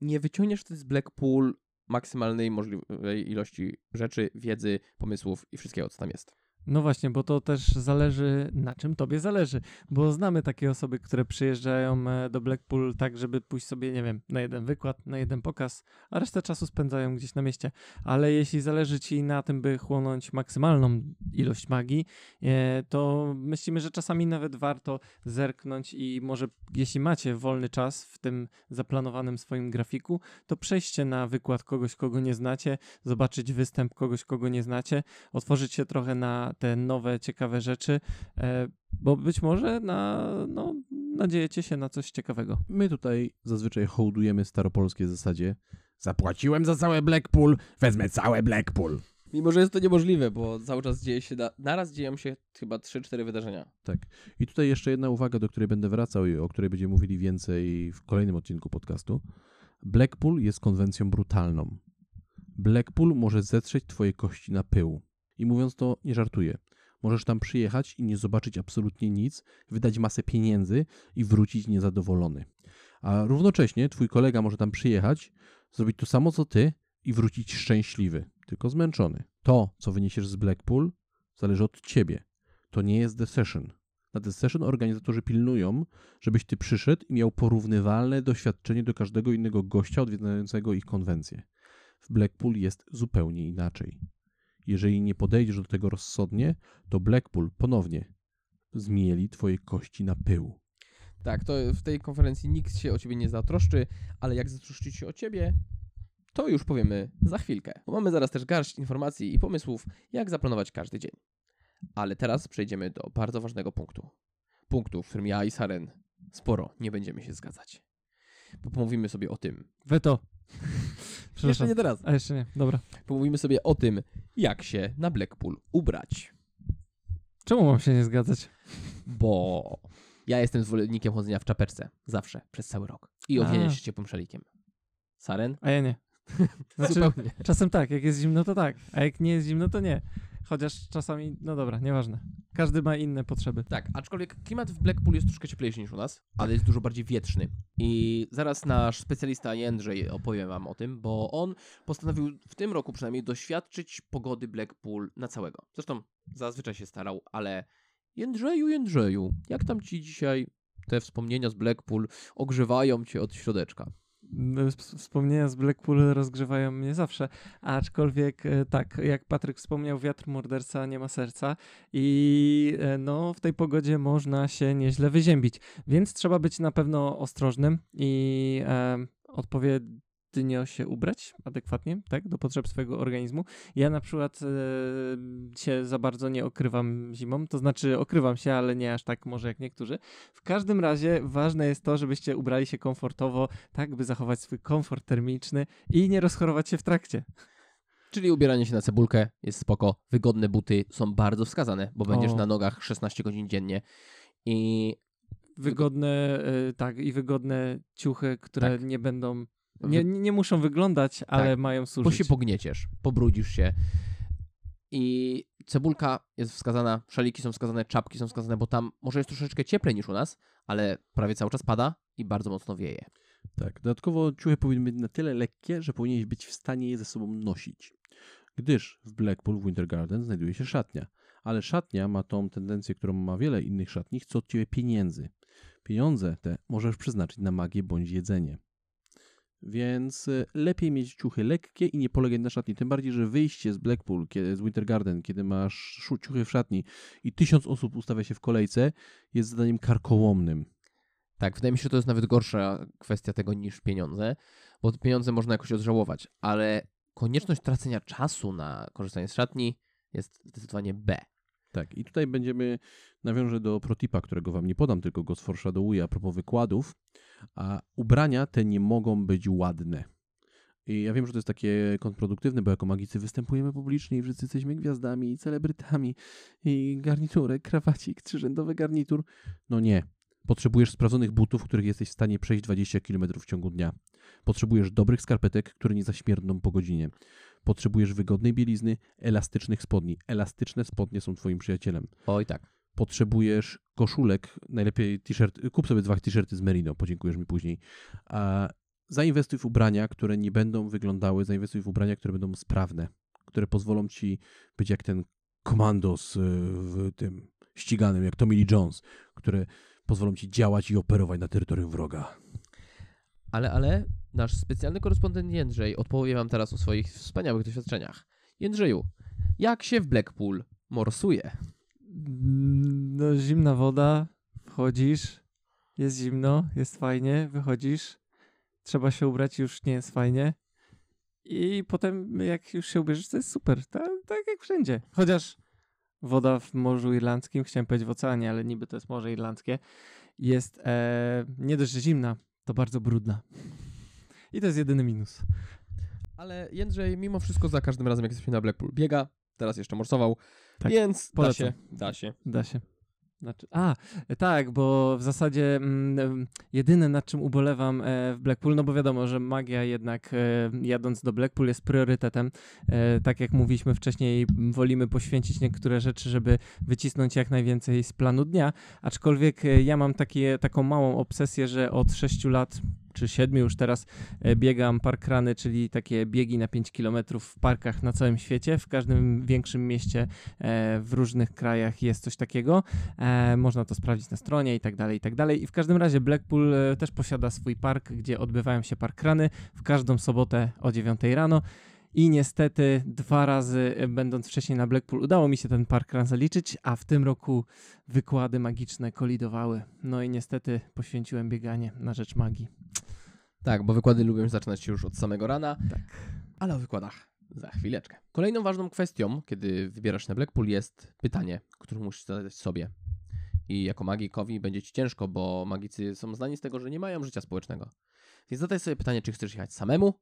nie wyciągniesz wtedy z Blackpool maksymalnej możliwej ilości rzeczy, wiedzy, pomysłów i wszystkiego, co tam jest. No właśnie, bo to też zależy, na czym tobie zależy. Bo znamy takie osoby, które przyjeżdżają e, do Blackpool tak, żeby pójść sobie, nie wiem, na jeden wykład, na jeden pokaz, a resztę czasu spędzają gdzieś na mieście. Ale jeśli zależy ci na tym, by chłonąć maksymalną ilość magii, e, to myślimy, że czasami nawet warto zerknąć i może jeśli macie wolny czas w tym zaplanowanym swoim grafiku, to przejście na wykład kogoś, kogo nie znacie, zobaczyć występ kogoś, kogo nie znacie, otworzyć się trochę na te nowe, ciekawe rzeczy, e, bo być może na, no, nadziejecie się na coś ciekawego. My tutaj zazwyczaj hołdujemy staropolskie zasadzie. Zapłaciłem za całe Blackpool, wezmę całe Blackpool. Mimo, że jest to niemożliwe, bo cały czas dzieje się, na, naraz dzieją się chyba 3-4 wydarzenia. I tutaj jeszcze jedna uwaga, do której będę wracał i o której będziemy mówili więcej w kolejnym odcinku podcastu. Blackpool jest konwencją brutalną. Blackpool może zetrzeć twoje kości na pył. I mówiąc to, nie żartuję. Możesz tam przyjechać i nie zobaczyć absolutnie nic, wydać masę pieniędzy i wrócić niezadowolony. A równocześnie twój kolega może tam przyjechać, zrobić to samo co ty i wrócić szczęśliwy, tylko zmęczony. To, co wyniesiesz z Blackpool, zależy od ciebie. To nie jest The Session. Na The Session organizatorzy pilnują, żebyś ty przyszedł i miał porównywalne doświadczenie do każdego innego gościa odwiedzającego ich konwencję. W Blackpool jest zupełnie inaczej. Jeżeli nie podejdziesz do tego rozsądnie, to Blackpool ponownie zmieli twoje kości na pył. Tak, to w tej konferencji nikt się o ciebie nie zatroszczy, ale jak zatroszczyć się o ciebie, to już powiemy za chwilkę. Bo mamy zaraz też garść informacji i pomysłów, jak zaplanować każdy dzień. Ale teraz przejdziemy do bardzo ważnego punktu. Punktu, w którym ja i Saren sporo nie będziemy się zgadzać. Bo pomówimy sobie o tym. Weto. Jeszcze nie teraz. A jeszcze nie, dobra. Pomówimy sobie o tym, jak się na Blackpool ubrać. Czemu mam się nie zgadzać? Bo ja jestem zwolennikiem chodzenia w czapeczce. Zawsze, przez cały rok. I owienia się ciepłym szalikiem. Saren? A ja nie. Znaczy, Zupełnie. czasem tak, jak jest zimno, to tak, a jak nie jest zimno, to nie. Chociaż czasami, no dobra, nieważne. Każdy ma inne potrzeby. Tak, aczkolwiek klimat w Blackpool jest troszkę cieplejszy niż u nas, ale jest dużo bardziej wietrzny. I zaraz nasz specjalista Jędrzej opowie wam o tym, bo on postanowił w tym roku przynajmniej doświadczyć pogody Blackpool na całego. Zresztą zazwyczaj się starał, ale Jędrzeju, Jędrzeju, jak tam ci dzisiaj te wspomnienia z Blackpool ogrzewają cię od środeczka? Ws- Wspomnienia z Blackpool rozgrzewają mnie zawsze, aczkolwiek e, tak, jak Patryk wspomniał, wiatr morderca nie ma serca i e, no w tej pogodzie można się nieźle wyziębić, więc trzeba być na pewno ostrożnym i e, odpowiednio się ubrać adekwatnie, tak, do potrzeb swojego organizmu. Ja na przykład e, się za bardzo nie okrywam zimą, to znaczy okrywam się, ale nie aż tak może jak niektórzy. W każdym razie ważne jest to, żebyście ubrali się komfortowo, tak by zachować swój komfort termiczny i nie rozchorować się w trakcie. Czyli ubieranie się na cebulkę jest spoko, wygodne buty są bardzo wskazane, bo będziesz O. na nogach 16 godzin dziennie i Wygodne, e, tak, i wygodne ciuchy, które Tak. nie będą, nie, nie muszą wyglądać, ale mają bo służyć. się pognieciesz, pobrudzisz się. I cebulka jest wskazana, szaliki są wskazane, czapki są wskazane, bo tam może jest troszeczkę cieplej niż u nas, ale prawie cały czas pada i bardzo mocno wieje. Tak, dodatkowo ciuchy powinny być na tyle lekkie, że powinieneś być w stanie je ze sobą nosić. Gdyż w Blackpool w Winter Garden znajduje się szatnia. Ale szatnia ma tą tendencję, którą ma wiele innych szatni, chce od ciebie pieniędzy. Pieniądze te możesz przeznaczyć na magię bądź jedzenie. Więc y, lepiej mieć ciuchy lekkie i nie polegać na szatni. Tym bardziej, że wyjście z Blackpool, kiedy, z Winter Garden, kiedy masz ciuchy w szatni i tysiąc osób ustawia się w kolejce, jest zadaniem karkołomnym. Tak, wydaje mi się, że to jest nawet gorsza kwestia tego niż pieniądze, bo pieniądze można jakoś odżałować, ale konieczność tracenia czasu na korzystanie z szatni jest zdecydowanie B. Tak, i tutaj będziemy, nawiążę do protipa, którego wam nie podam, tylko go sforeshadowuję a propos wykładów, a ubrania te nie mogą być ładne. I ja wiem, że to jest takie kontrproduktywne, bo jako magicy występujemy publicznie i wszyscy jesteśmy gwiazdami i celebrytami i garniturek, krawacik, trzyrzędowy garnitur. No nie. Potrzebujesz sprawdzonych butów, których jesteś w stanie przejść 20 km w ciągu dnia. Potrzebujesz dobrych skarpetek, które nie zaśmierdną po godzinie. Potrzebujesz wygodnej bielizny, elastycznych spodni. Elastyczne spodnie są twoim przyjacielem. Oj tak. Potrzebujesz koszulek, najlepiej t-shirt, kup sobie dwa t-shirty z Merino, podziękujesz mi później. A zainwestuj w ubrania, które nie będą wyglądały, zainwestuj w ubrania, które będą sprawne, które pozwolą ci być jak ten komandos y, w tym ściganym, jak Tommy Lee Jones, które pozwolą ci działać i operować na terytorium wroga. Ale, ale nasz specjalny korespondent Jędrzej odpowie wam teraz o swoich wspaniałych doświadczeniach. Jędrzeju, jak się w Blackpool morsuje? Mm, No, zimna woda, wchodzisz, jest zimno, jest fajnie, wychodzisz, trzeba się ubrać, już nie jest fajnie. I potem, jak już się ubierzesz, to jest super, Ta, tak jak wszędzie. Chociaż woda w Morzu Irlandzkim, chciałem powiedzieć w oceanie, ale niby to jest Morze Irlandzkie, jest e, nie dość, zimna, to bardzo brudna. I to jest jedyny minus. Ale Jędrzej mimo wszystko za każdym razem jak jesteśmy na Blackpool biega, teraz jeszcze morsował, Tak, więc da się, da się. Da się. Znaczy, a, tak, bo w zasadzie mm, jedyne nad czym ubolewam e, w Blackpool, no bo wiadomo, że magia jednak e, jadąc do Blackpool jest priorytetem. E, tak jak mówiliśmy wcześniej, wolimy poświęcić niektóre rzeczy, żeby wycisnąć jak najwięcej z planu dnia, aczkolwiek e, ja mam takie, taką małą obsesję, że od 6 lat czy 7 już teraz e, biegam parkrany, czyli takie biegi na 5 km w parkach na całym świecie. W każdym większym mieście e, w różnych krajach jest coś takiego. E, można to sprawdzić na stronie i tak dalej, i tak dalej. I w każdym razie Blackpool też posiada swój park, gdzie odbywają się parkrany w każdą sobotę o 9 rano. I niestety dwa razy, e, będąc wcześniej na Blackpool, udało mi się ten parkrun zaliczyć, a w tym roku wykłady magiczne kolidowały. No i niestety poświęciłem bieganie na rzecz magii. Tak, bo wykłady lubią zaczynać się już od samego rana, Tak. ale o wykładach za chwileczkę. Kolejną ważną kwestią, kiedy wybierasz się na Blackpool jest pytanie, które musisz zadać sobie. I jako magikowi będzie ci ciężko, bo magicy są znani z tego, że nie mają życia społecznego. Więc zadaj sobie pytanie, czy chcesz jechać samemu,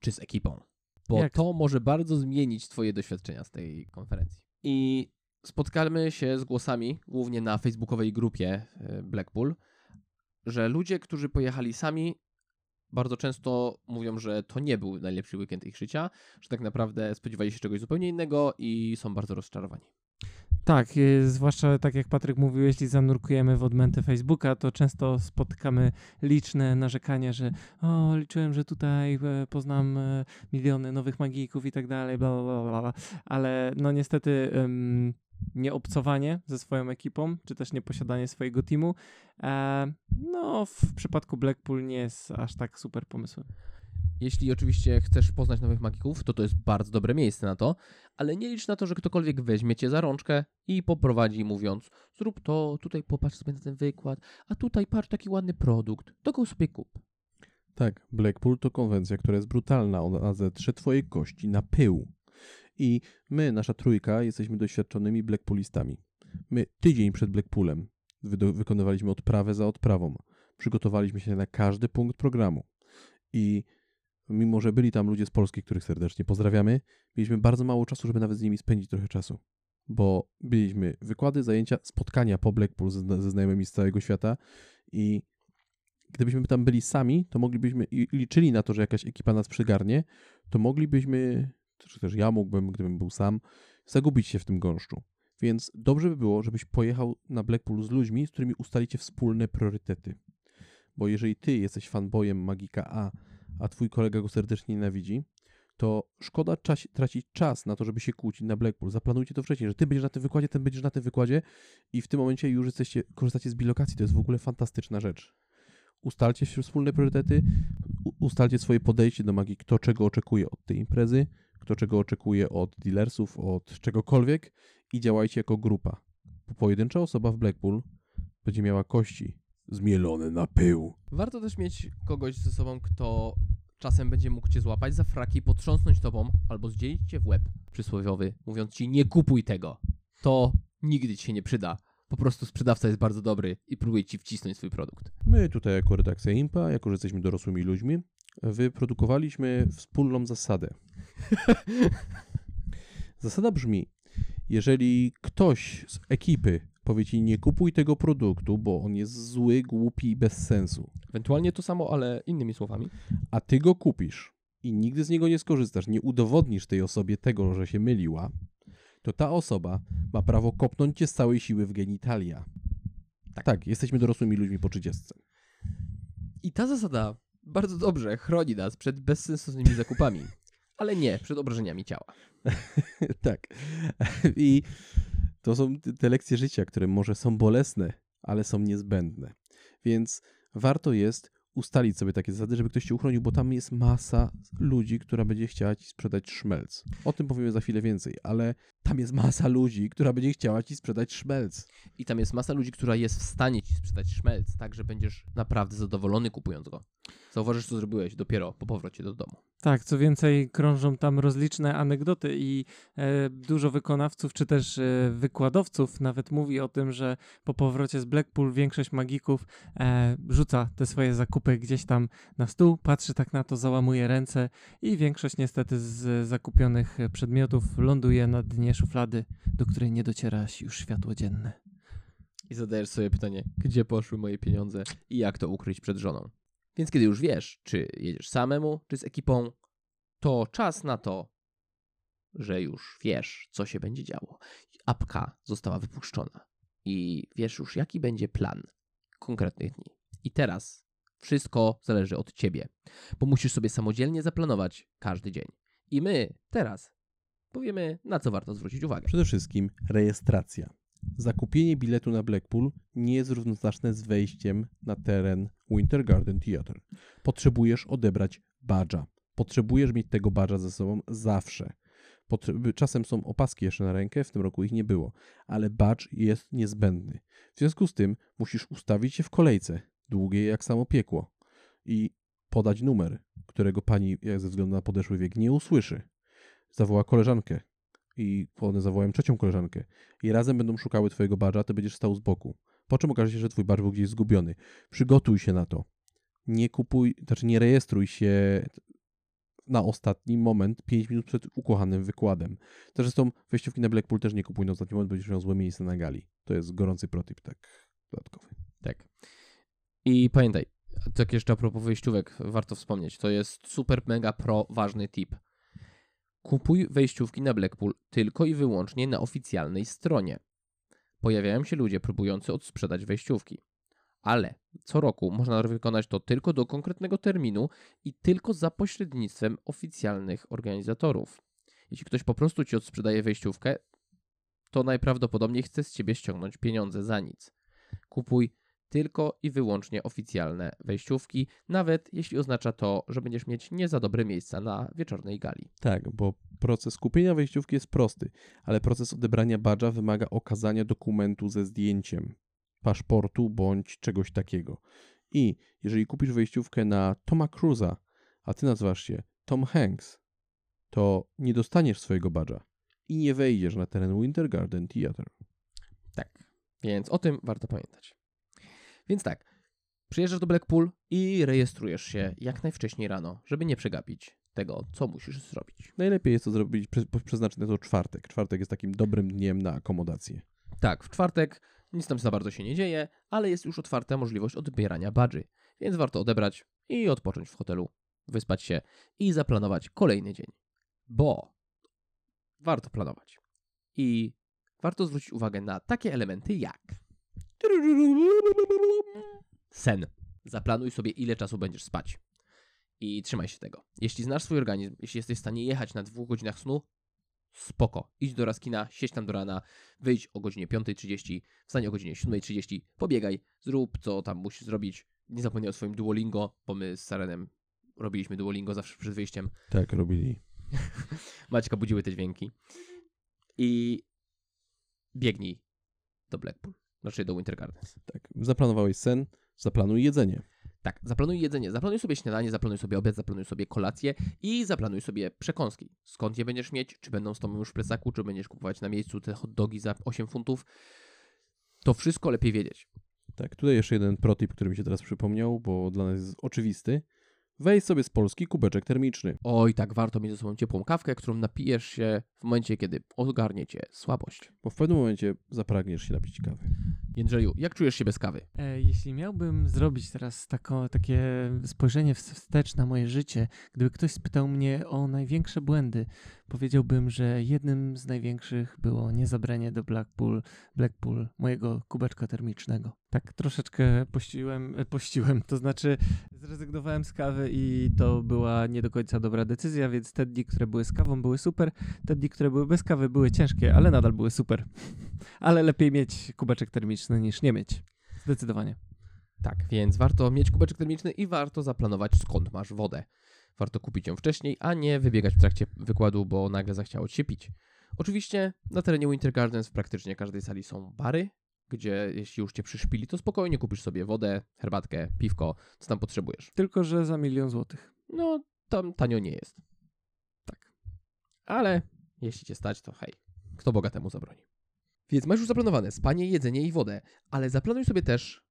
czy z ekipą. Bo Jak? to może bardzo zmienić twoje doświadczenia z tej konferencji. I spotkamy się z głosami, głównie na facebookowej grupie e, Blackpool, że ludzie, którzy pojechali sami, bardzo często mówią, że to nie był najlepszy weekend ich życia, że tak naprawdę spodziewali się czegoś zupełnie innego i są bardzo rozczarowani. Tak, e, zwłaszcza tak jak Patryk mówił, jeśli zanurkujemy w odmęty Facebooka, to często spotykamy liczne narzekania, że o, liczyłem, że tutaj e, poznam e, miliony nowych magików i tak dalej, bla, bla, bla, ale no niestety em, nieobcowanie ze swoją ekipą, czy też nieposiadanie swojego teamu, e, no w przypadku Blackpool nie jest aż tak super pomysłem. Jeśli oczywiście chcesz poznać nowych magików, to to jest bardzo dobre miejsce na to, ale nie licz na to, że ktokolwiek weźmie cię za rączkę i poprowadzi mówiąc zrób to, tutaj popatrz sobie na ten wykład, a tutaj patrz taki ładny produkt, to go sobie kup. Tak, Blackpool to konwencja, która jest brutalna. Ona zetrze twoje kości na pył. I my, nasza trójka, jesteśmy doświadczonymi Blackpoolistami. My tydzień przed Blackpoolem wy- wykonywaliśmy odprawę za odprawą. Przygotowaliśmy się na każdy punkt programu. I mimo, że byli tam ludzie z Polski, których serdecznie pozdrawiamy, mieliśmy bardzo mało czasu, żeby nawet z nimi spędzić trochę czasu. Bo byliśmy wykłady, zajęcia, spotkania po Blackpool ze, ze znajomymi z całego świata i gdybyśmy tam byli sami, to moglibyśmy i liczyli na to, że jakaś ekipa nas przygarnie, to moglibyśmy, czy też ja mógłbym, gdybym był sam, zagubić się w tym gąszczu. Więc dobrze by było, żebyś pojechał na Blackpool z ludźmi, z którymi ustalicie wspólne priorytety. Bo jeżeli ty jesteś fanboyem Magika A, a twój kolega go serdecznie nienawidzi, to szkoda czas, tracić czas na to, żeby się kłócić na Blackpool. Zaplanujcie to wcześniej, że ty będziesz na tym wykładzie, ten będziesz na tym wykładzie i w tym momencie już jesteście, korzystacie z bilokacji. To jest w ogóle fantastyczna rzecz ustalcie wspólne priorytety, ustalcie swoje podejście do magii, kto czego oczekuje od tej imprezy, kto czego oczekuje od dealersów, od czegokolwiek i działajcie jako grupa. Pojedyncza osoba w Blackpool będzie miała kości zmielone na pył. Warto też mieć kogoś ze sobą, kto czasem będzie mógł cię złapać za fraki, potrząsnąć tobą albo zdzielić cię w łeb przysłowiowy, mówiąc ci nie kupuj tego. To nigdy ci się nie przyda. Po prostu sprzedawca jest bardzo dobry i próbuje ci wcisnąć swój produkt. My tutaj jako redakcja IMPA, jako że jesteśmy dorosłymi ludźmi, wyprodukowaliśmy wspólną zasadę. Zasada brzmi, jeżeli ktoś z ekipy powie ci nie kupuj tego produktu, bo on jest zły, głupi i bez sensu, Ewentualnie to samo, ale innymi słowami. a ty go kupisz i nigdy z niego nie skorzystasz, nie udowodnisz tej osobie tego, że się myliła, to ta osoba ma prawo kopnąć cię z całej siły w genitalia. Tak, tak jesteśmy dorosłymi ludźmi po 30. I ta zasada bardzo dobrze chroni nas przed bezsensownymi zakupami. ale nie przed obrażeniami ciała. tak. I to są te lekcje życia, które może są bolesne, ale są niezbędne. Więc warto jest ustalić sobie takie zasady, żeby ktoś cię uchronił, bo tam jest masa ludzi, która będzie chciała ci sprzedać szmelc. O tym powiemy za chwilę więcej, ale tam jest masa ludzi, która będzie chciała ci sprzedać szmelc. I tam jest masa ludzi, która jest w stanie ci sprzedać szmelc, tak że będziesz naprawdę zadowolony kupując go. Zauważysz, co zrobiłeś dopiero po powrocie do domu. Tak, co więcej, krążą tam rozliczne anegdoty i e, dużo wykonawców czy też e, wykładowców nawet mówi o tym, że po powrocie z Blackpool większość magików e, rzuca te swoje zakupy gdzieś tam na stół, patrzy tak na to, załamuje ręce i większość niestety z zakupionych przedmiotów ląduje na dnie szuflady, do której nie dociera już światło dzienne. I zadajesz sobie pytanie, gdzie poszły moje pieniądze i jak to ukryć przed żoną. Więc kiedy już wiesz, czy jedziesz samemu, czy z ekipą, to czas na to, że już wiesz, co się będzie działo. Apka została wypuszczona i wiesz już, jaki będzie plan konkretnych dni. I teraz wszystko zależy od ciebie, bo musisz sobie samodzielnie zaplanować każdy dzień. I my teraz powiemy, na co warto zwrócić uwagę. Przede wszystkim rejestracja. Zakupienie biletu na Blackpool nie jest równoznaczne z wejściem na teren Winter Garden Theatre. Potrzebujesz odebrać badża. Potrzebujesz mieć tego badża ze sobą zawsze. Czasem są opaski jeszcze na rękę, w tym roku ich nie było, ale badge jest niezbędny. W związku z tym musisz ustawić się w kolejce, długiej jak samo piekło, i podać numer, którego pani jak ze względu na podeszły wiek nie usłyszy. Zawoła koleżankę i one zawołają trzecią koleżankę i razem będą szukały twojego badża, ty będziesz stał z boku. Po czym okaże się, że twój badż był gdzieś zgubiony. Przygotuj się na to. Nie kupuj, znaczy nie rejestruj się na ostatni moment, 5 minut przed ukochanym wykładem. Zresztą wejściówki na Blackpool też nie kupuj na ostatni moment, będziesz miał złe miejsce na gali. To jest gorący protip, tak dodatkowy. Tak. I pamiętaj, tak jeszcze a propos wejściówek, warto wspomnieć, to jest super mega pro ważny tip. Kupuj wejściówki na Blackpool tylko i wyłącznie na oficjalnej stronie. Pojawiają się ludzie próbujący odsprzedać wejściówki. Ale co roku można wykonać to tylko do konkretnego terminu i tylko za pośrednictwem oficjalnych organizatorów. Jeśli ktoś po prostu ci odsprzedaje wejściówkę, to najprawdopodobniej chce z ciebie ściągnąć pieniądze za nic. Kupuj tylko i wyłącznie oficjalne wejściówki, nawet jeśli oznacza to, że będziesz mieć nie za dobre miejsca na wieczornej gali. Tak, bo proces kupienia wejściówki jest prosty, ale proces odebrania badża wymaga okazania dokumentu ze zdjęciem, paszportu bądź czegoś takiego. I jeżeli kupisz wejściówkę na Toma Cruza, a ty nazywasz się Tom Hanks, to nie dostaniesz swojego badża i nie wejdziesz na teren Winter Garden Theatre. Tak, więc o tym warto pamiętać. Więc tak, przyjeżdżasz do Blackpool i rejestrujesz się jak najwcześniej rano, żeby nie przegapić tego, co musisz zrobić. Najlepiej jest to zrobić, prze, przeznaczyć na to czwartek. Czwartek jest takim dobrym dniem na akomodację. Tak, w czwartek nic tam za bardzo się nie dzieje, ale jest już otwarta możliwość odbierania badży, więc warto odebrać i odpocząć w hotelu, wyspać się i zaplanować kolejny dzień. Bo warto planować. I warto zwrócić uwagę na takie elementy jak sen. Zaplanuj sobie, ile czasu będziesz spać. I trzymaj się tego. Jeśli znasz swój organizm, jeśli jesteś w stanie jechać na dwóch godzinach snu, spoko. Idź do Raskina, siedź tam do rana, wyjdź o godzinie 5.30, wstań o godzinie 7.30, pobiegaj, zrób co tam musisz zrobić. Nie zapomnij o swoim Duolingo, bo my z Sarenem robiliśmy Duolingo zawsze przed wyjściem. Tak, robili. Maćka budziły te dźwięki. I biegnij do Blackpool, znaczy do Winter Gardens. Tak. Zaplanowałeś sen, zaplanuj jedzenie. Tak, zaplanuj jedzenie, zaplanuj sobie śniadanie, zaplanuj sobie obiad, zaplanuj sobie kolację i zaplanuj sobie przekąski. Skąd je będziesz mieć? Czy będą z tobą już w plecaku, czy będziesz kupować na miejscu te hot dogi za 8 funtów? To wszystko lepiej wiedzieć. Tak, tutaj jeszcze jeden protip, który mi się teraz przypomniał, bo dla nas jest oczywisty. Weź sobie z Polski kubeczek termiczny. Oj, tak, warto mieć ze sobą ciepłą kawkę, którą napijesz się w momencie, kiedy ogarnie cię słabość. Bo w pewnym momencie zapragniesz się napić kawy. Jędrzeju, jak czujesz się bez kawy? E, jeśli miałbym zrobić teraz tako, takie spojrzenie wstecz na moje życie, gdyby ktoś spytał mnie o największe błędy, powiedziałbym, że jednym z największych było niezabranie do Blackpool, Blackpool mojego kubeczka termicznego. Tak troszeczkę pościłem, e, pościłem, to znaczy zrezygnowałem z kawy i to była nie do końca dobra decyzja, więc te dni, które były z kawą były super, te dni, które były bez kawy były ciężkie, ale nadal były super. Ale lepiej mieć kubeczek termiczny niż nie mieć. Zdecydowanie. Tak, więc warto mieć kubeczek termiczny i warto zaplanować skąd masz wodę. Warto kupić ją wcześniej, a nie wybiegać w trakcie wykładu, bo nagle zachciało ci się pić. Oczywiście na terenie Winter Gardens w praktycznie każdej sali są bary, gdzie jeśli już cię przyszpili, to spokojnie kupisz sobie wodę, herbatkę, piwko, co tam potrzebujesz. Tylko, że za milion złotych. No, tam tanio nie jest. Tak. Ale jeśli cię stać, to hej, kto Boga temu zabroni. Więc masz już zaplanowane spanie, jedzenie i wodę, ale zaplanuj sobie też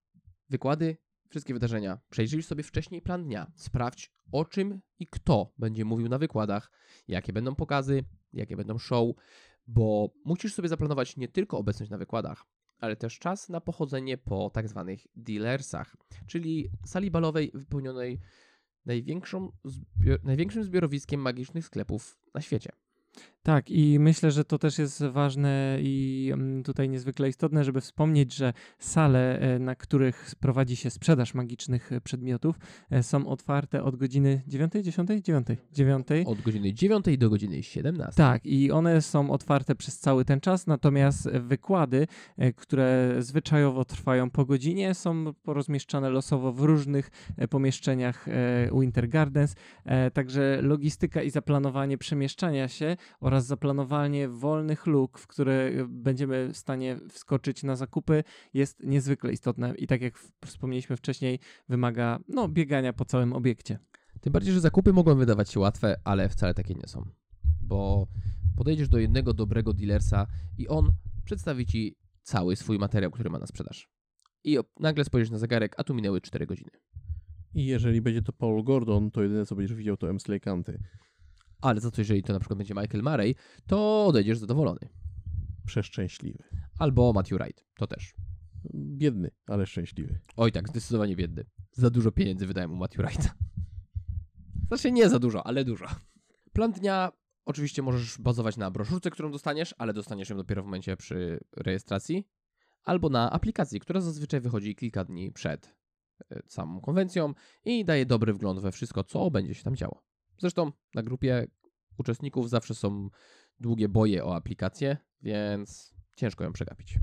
wykłady, wszystkie wydarzenia. Przejrzyj sobie wcześniej plan dnia. Sprawdź o czym i kto będzie mówił na wykładach, jakie będą pokazy, jakie będą show, bo musisz sobie zaplanować nie tylko obecność na wykładach, ale też czas na pochodzenie po tak zwanych dealersach, czyli sali balowej wypełnionej największą zbio- największym zbiorowiskiem magicznych sklepów na świecie. Tak, i myślę, że to też jest ważne i mm, tutaj niezwykle istotne, żeby wspomnieć, że sale, e, na których prowadzi się sprzedaż magicznych e, przedmiotów, e, są otwarte od godziny 9, 10, 9, 9. Od godziny 9 do godziny 17. Tak, i one są otwarte przez cały ten czas, natomiast wykłady, które zwyczajowo trwają po godzinie, są porozmieszczane losowo w różnych pomieszczeniach Winter Gardens. Także logistyka i zaplanowanie przemieszczania się oraz zaplanowanie wolnych luk, w które e, będziemy w stanie wskoczyć na zakupy, jest niezwykle istotne i tak jak wspomnieliśmy wcześniej, wymaga no, biegania po całym obiekcie. Tym bardziej, że zakupy mogą wydawać się łatwe, ale wcale takie nie są. Bo podejdziesz do jednego dobrego dealersa i on przedstawi ci cały swój materiał, który ma na sprzedaż. I nagle spojrzysz na zegarek, a tu minęły 4 godziny. I jeżeli będzie to Paul Gordon, to jedyne co będziesz widział to Emsley Kanty. Ale za to, jeżeli to na przykład będzie Michael Murray, to odejdziesz zadowolony. Przeszczęśliwy. Albo Matthew Wright, to też. Biedny, ale szczęśliwy. Oj tak, zdecydowanie biedny. Za dużo pieniędzy wydałem u Matthew Wrighta. Znaczy nie za dużo, ale dużo. Plan dnia oczywiście możesz bazować na broszurce, którą dostaniesz, ale dostaniesz ją dopiero w momencie przy rejestracji. Albo na aplikacji, która zazwyczaj wychodzi kilka dni przed e, samą konwencją i daje dobry wgląd we wszystko, co będzie się tam działo. Zresztą na grupie uczestników zawsze są długie boje o aplikację, więc ciężko ją przegapić.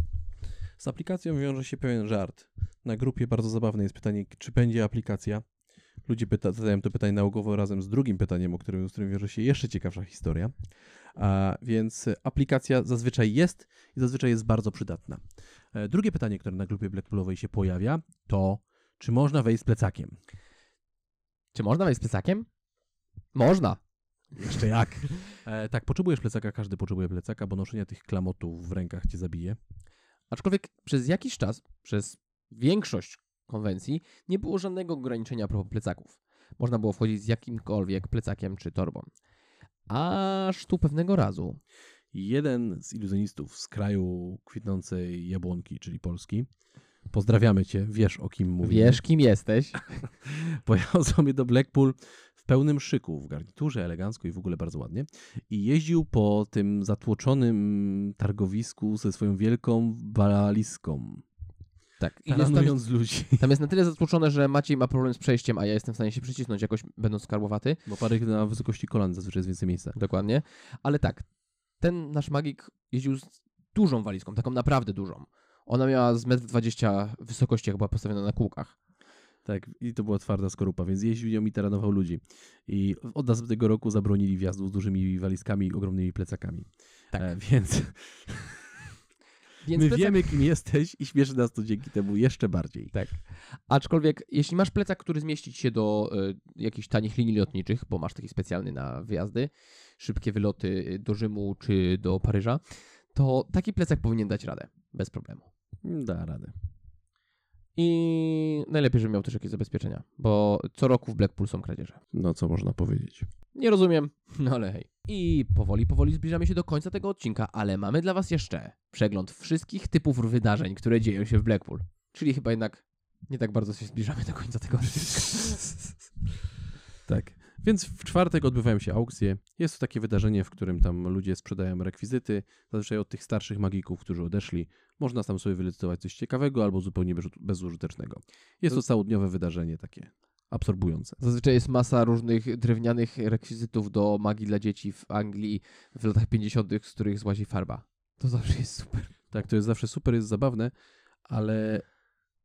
Z aplikacją wiąże się pewien żart. Na grupie bardzo zabawne jest pytanie, czy będzie aplikacja. Ludzie pyta, zadają to pytanie nałogowo razem z drugim pytaniem, o którym, z którym wiąże się jeszcze ciekawsza historia. A więc aplikacja zazwyczaj jest i zazwyczaj jest bardzo przydatna. E, Drugie pytanie, które na grupie Blackpoolowej się pojawia, to czy można wejść z plecakiem? Czy można wejść z plecakiem? Można. Jeszcze jak? E, tak, potrzebujesz plecaka, każdy potrzebuje plecaka, bo noszenie tych klamotów w rękach cię zabije. Aczkolwiek przez jakiś czas, przez większość konwencji, nie było żadnego ograniczenia a propos plecaków. Można było wchodzić z jakimkolwiek plecakiem czy torbą. Aż tu pewnego razu Jeden z iluzjonistów z kraju kwitnącej jabłonki, czyli Polski, pozdrawiamy cię, wiesz o kim mówię. wiesz, kim jesteś. Pojechał sobie do Blackpool pełnym szyku, w garniturze, elegancko i w ogóle bardzo ładnie. I jeździł po tym zatłoczonym targowisku ze swoją wielką walizką, Tak. I jest tam, taranując ludzi. tam jest na tyle zatłoczone, że Maciej ma problem z przejściem, a ja jestem w stanie się przycisnąć jakoś, będąc skarbłowaty. Bo parę na wysokości kolan zazwyczaj jest więcej miejsca. Dokładnie. Ale tak, ten nasz magik jeździł z dużą walizką, taką naprawdę dużą. Ona miała z 1,20 m wysokości, była postawiona na kółkach. Tak, i to była twarda skorupa, więc jeździł nią i taranował ludzi. I od następnego roku zabronili wjazdu z dużymi walizkami i ogromnymi plecakami. Tak. E, więc Więc my plecak- wiemy, kim jesteś i śmieszy nas to dzięki temu jeszcze bardziej. Tak. Aczkolwiek, jeśli masz plecak, który zmieści ci się do y, jakichś tanich linii lotniczych, bo masz taki specjalny na wyjazdy, szybkie wyloty y, do Rzymu czy do Paryża, to taki plecak powinien dać radę. Bez problemu. Da radę. I najlepiej, żeby miał też jakieś zabezpieczenia, bo co roku w Blackpool są kradzieże. No co można powiedzieć. Nie rozumiem, no ale hej. I powoli, powoli zbliżamy się do końca tego odcinka, ale mamy dla Was jeszcze przegląd wszystkich typów wydarzeń, które dzieją się w Blackpool. Czyli chyba jednak nie tak bardzo się zbliżamy do końca tego odcinka. Tak. Więc w czwartek odbywają się aukcje. Jest to takie wydarzenie, w którym tam ludzie sprzedają rekwizyty, zazwyczaj od tych starszych magików, którzy odeszli. Można tam sobie wylicytować coś ciekawego albo zupełnie bez- bezużytecznego. Jest to całodniowe wydarzenie takie absorbujące. Zazwyczaj jest masa różnych drewnianych rekwizytów do magii dla dzieci w Anglii w latach 50., z których złazi farba. To zawsze jest super. Tak, to jest zawsze super, jest zabawne, ale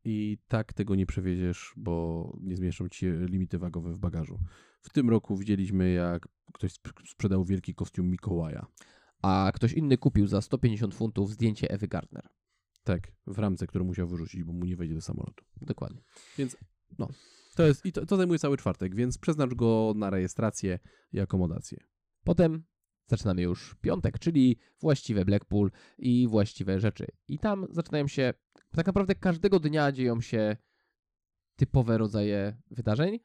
i tak tego nie przewieziesz, bo nie zmieszczą ci limity wagowe w bagażu. W tym roku widzieliśmy, jak ktoś sp- sprzedał wielki kostium Mikołaja. A ktoś inny kupił za 150 funtów zdjęcie Ewy Gardner. Tak, w ramce, którą musiał wyrzucić, bo mu nie wejdzie do samolotu. Dokładnie. To jest, I to, to zajmuje cały czwartek, więc przeznacz go na rejestrację i akomodację. Potem zaczynamy już piątek, czyli właściwe Blackpool i właściwe rzeczy. I tam zaczynają się, tak naprawdę każdego dnia dzieją się typowe rodzaje wydarzeń,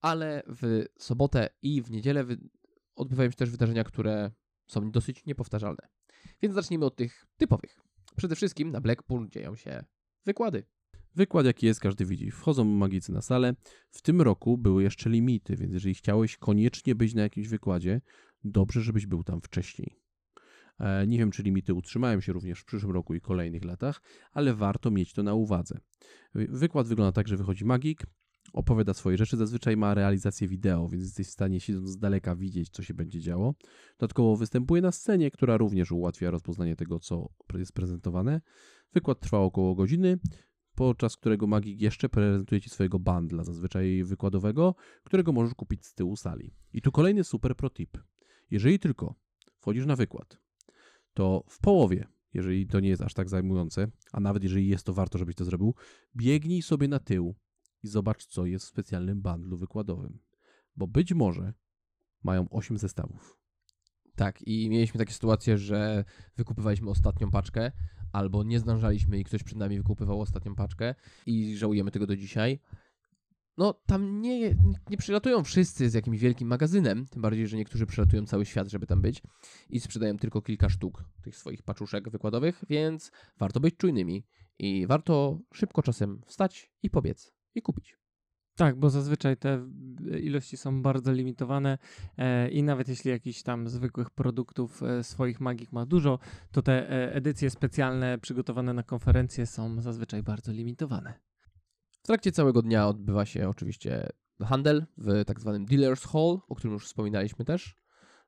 ale w sobotę i w niedzielę wy- odbywają się też wydarzenia, które są dosyć niepowtarzalne. Więc zacznijmy od tych typowych. Przede wszystkim na Blackpool dzieją się wykłady. Wykład jaki jest, każdy widzi. Wchodzą magicy na salę. W tym roku były jeszcze limity, więc jeżeli chciałeś koniecznie być na jakimś wykładzie, dobrze, żebyś był tam wcześniej. E, Nie wiem, czy limity utrzymają się również w przyszłym roku i kolejnych latach, ale warto mieć to na uwadze. Wy- Wykład wygląda tak, że wychodzi magik, opowiada swoje rzeczy, zazwyczaj ma realizację wideo, więc jesteś w stanie siedząc z daleka widzieć, co się będzie działo. Dodatkowo występuje na scenie, która również ułatwia rozpoznanie tego, co jest prezentowane. Wykład trwa około godziny, podczas którego magik jeszcze prezentuje ci swojego bundla, zazwyczaj wykładowego, którego możesz kupić z tyłu sali. I tu kolejny super pro tip. Jeżeli tylko wchodzisz na wykład, to w połowie, jeżeli to nie jest aż tak zajmujące, a nawet jeżeli jest to warto, żebyś to zrobił, biegnij sobie na tył i zobacz, co jest w specjalnym bundlu wykładowym. Bo być może mają 8 zestawów. Tak, i mieliśmy takie sytuacje, że wykupywaliśmy ostatnią paczkę, albo nie zdążaliśmy i ktoś przed nami wykupywał ostatnią paczkę i żałujemy tego do dzisiaj. No, tam nie, nie przylatują wszyscy z jakimś wielkim magazynem, tym bardziej, że niektórzy przylatują cały świat, żeby tam być i sprzedają tylko kilka sztuk tych swoich paczuszek wykładowych, więc warto być czujnymi i warto szybko czasem wstać i pobiec i kupić. Tak, bo zazwyczaj te ilości są bardzo limitowane e, i nawet jeśli jakiś tam zwykłych produktów e, swoich magik ma dużo, to te e, edycje specjalne przygotowane na konferencje są zazwyczaj bardzo limitowane. W trakcie całego dnia odbywa się oczywiście handel w tak zwanym Dealers Hall, o którym już wspominaliśmy też,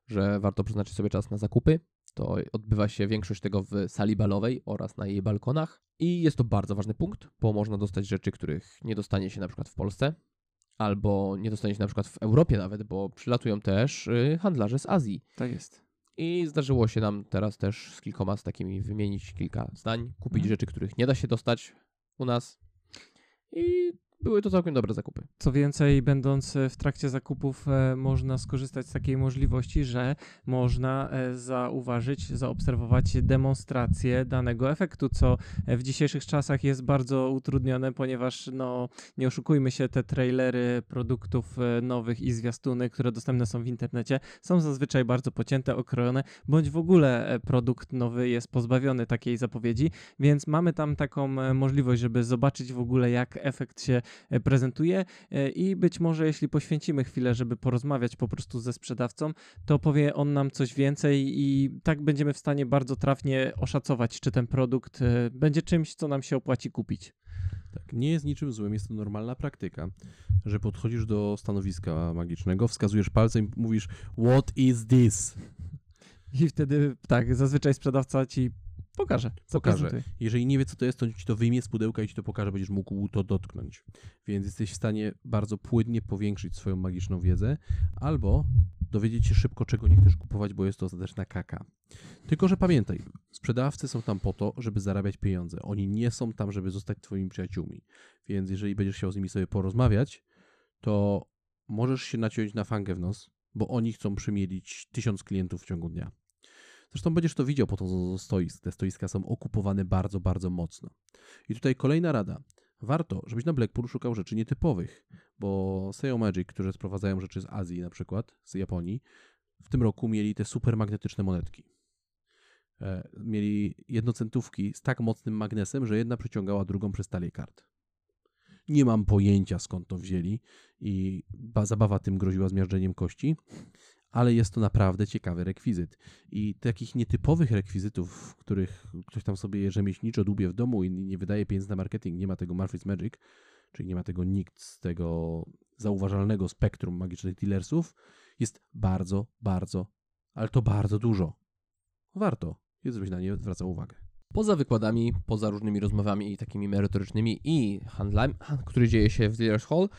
że warto przeznaczyć sobie czas na zakupy. To odbywa się większość tego w sali balowej oraz na jej balkonach. I jest to bardzo ważny punkt, bo można dostać rzeczy, których nie dostanie się na przykład w Polsce, albo nie dostanie się na przykład w Europie nawet, bo przylatują też y, handlarze z Azji. Tak jest. I zdarzyło się nam teraz też z kilkoma z takimi wymienić kilka zdań, kupić Mhm. rzeczy, których nie da się dostać u nas. I były to całkiem dobre zakupy. Co więcej, będąc e, w trakcie zakupów, e, można skorzystać z takiej możliwości, że można e, zauważyć, zaobserwować demonstrację danego efektu, co w dzisiejszych czasach jest bardzo utrudnione, ponieważ, no, nie oszukujmy się, te trailery produktów nowych i zwiastuny, które dostępne są w internecie, są zazwyczaj bardzo pocięte, okrojone, bądź w ogóle produkt nowy jest pozbawiony takiej zapowiedzi, więc mamy tam taką możliwość, żeby zobaczyć w ogóle, jak efekt się prezentuje e, i być może jeśli poświęcimy chwilę, żeby porozmawiać po prostu ze sprzedawcą, to powie on nam coś więcej i tak będziemy w stanie bardzo trafnie oszacować, czy ten produkt e, będzie czymś, co nam się opłaci kupić. Tak, nie jest niczym złym, jest to normalna praktyka, że podchodzisz do stanowiska magicznego, wskazujesz palcem i mówisz What is this? I wtedy tak, zazwyczaj sprzedawca ci Pokaże. zaprezentuje. Jeżeli nie wie, co to jest, to ci to wyjmie z pudełka i ci to pokaże, będziesz mógł to dotknąć. Więc jesteś w stanie bardzo płynnie powiększyć swoją magiczną wiedzę, albo dowiedzieć się szybko, czego nie chcesz kupować, bo jest to ostateczna kaka. Tylko, że pamiętaj, sprzedawcy są tam po to, żeby zarabiać pieniądze. Oni nie są tam, żeby zostać twoimi przyjaciółmi. Więc jeżeli będziesz chciał z nimi sobie porozmawiać, to możesz się naciąć na fangę w nos, bo oni chcą przymielić tysiąc klientów w ciągu dnia. Zresztą będziesz to widział po to stoisk. Te stoiska są okupowane bardzo, bardzo mocno. I tutaj kolejna rada. warto, żebyś na Blackpool szukał rzeczy nietypowych, bo Seyo Magic, którzy sprowadzają rzeczy z Azji na przykład, z Japonii, w tym roku mieli te super magnetyczne monetki. E, mieli jednocentówki z tak mocnym magnesem, że jedna przyciągała drugą przez talię kart. Nie mam pojęcia skąd to wzięli i ba- zabawa tym groziła zmiażdżeniem kości, ale jest to naprawdę ciekawy rekwizyt. I takich nietypowych rekwizytów, w których ktoś tam sobie rzemieślniczo dłubie w domu i nie wydaje pieniędzy na marketing, nie ma tego Murphy's Magic, czyli nie ma tego nikt z tego zauważalnego spektrum magicznych dealersów, jest bardzo, bardzo, ale to bardzo dużo. Warto, jest żebyś na nie zwracał uwagę. Poza wykładami, poza różnymi rozmowami i takimi merytorycznymi i handlem, han- który dzieje się w Dealers Hall,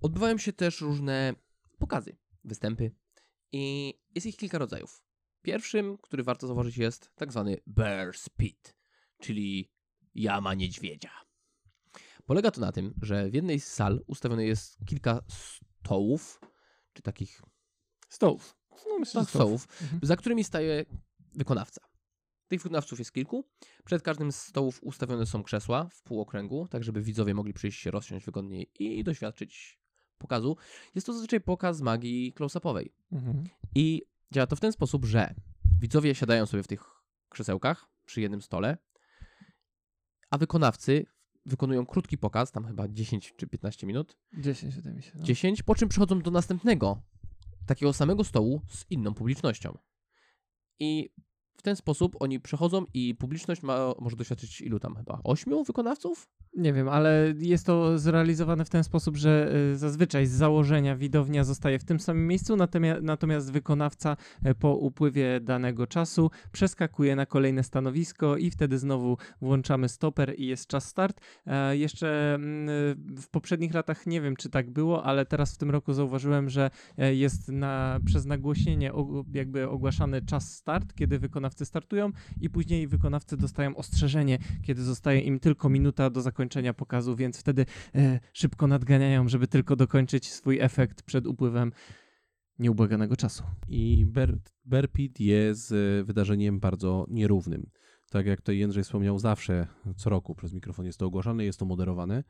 odbywają się też różne pokazy, występy i jest ich kilka rodzajów. Pierwszym, który warto zauważyć jest tak zwany Bear Spit, czyli jama niedźwiedzia. Polega to na tym, że w jednej z sal ustawione jest kilka stołów, czy takich Stołów. No myślę, tak, stołów, Mhm. za którymi staje wykonawca. Tych wykonawców jest kilku. Przed każdym z stołów ustawione są krzesła w półokręgu, tak żeby widzowie mogli przyjść się rozsiąść wygodniej i doświadczyć pokazu. Jest to zazwyczaj pokaz magii close-upowej. Mhm. I działa to w ten sposób, że widzowie siadają sobie w tych krzesełkach przy jednym stole, a wykonawcy wykonują krótki pokaz, tam chyba 10 czy 15 minut, 10 wydaje mi się. No. 10, po czym przechodzą do następnego, takiego samego stołu z inną publicznością. I w ten sposób oni przechodzą i publiczność ma, może doświadczyć ilu tam chyba? Ośmiu wykonawców? Nie wiem, ale jest to zrealizowane w ten sposób, że y, zazwyczaj z założenia widownia zostaje w tym samym miejscu, natomiast, wykonawca e, po upływie danego czasu przeskakuje na kolejne stanowisko i wtedy znowu włączamy stoper i jest czas start. E, jeszcze mm, w poprzednich latach nie wiem, czy tak było, ale teraz w tym roku zauważyłem, że e, jest na, przez nagłośnienie jakby ogłaszany czas start, kiedy wykonawcy startują i później wykonawcy dostają ostrzeżenie, kiedy zostaje im tylko minuta do zakończenia pokazu, więc wtedy e, szybko nadganiają, żeby tylko dokończyć swój efekt przed upływem nieubłaganego czasu. I Pit jest e, wydarzeniem bardzo nierównym. Tak jak to Jędrzej wspomniał, zawsze co roku przez mikrofon jest to ogłaszane, jest to moderowane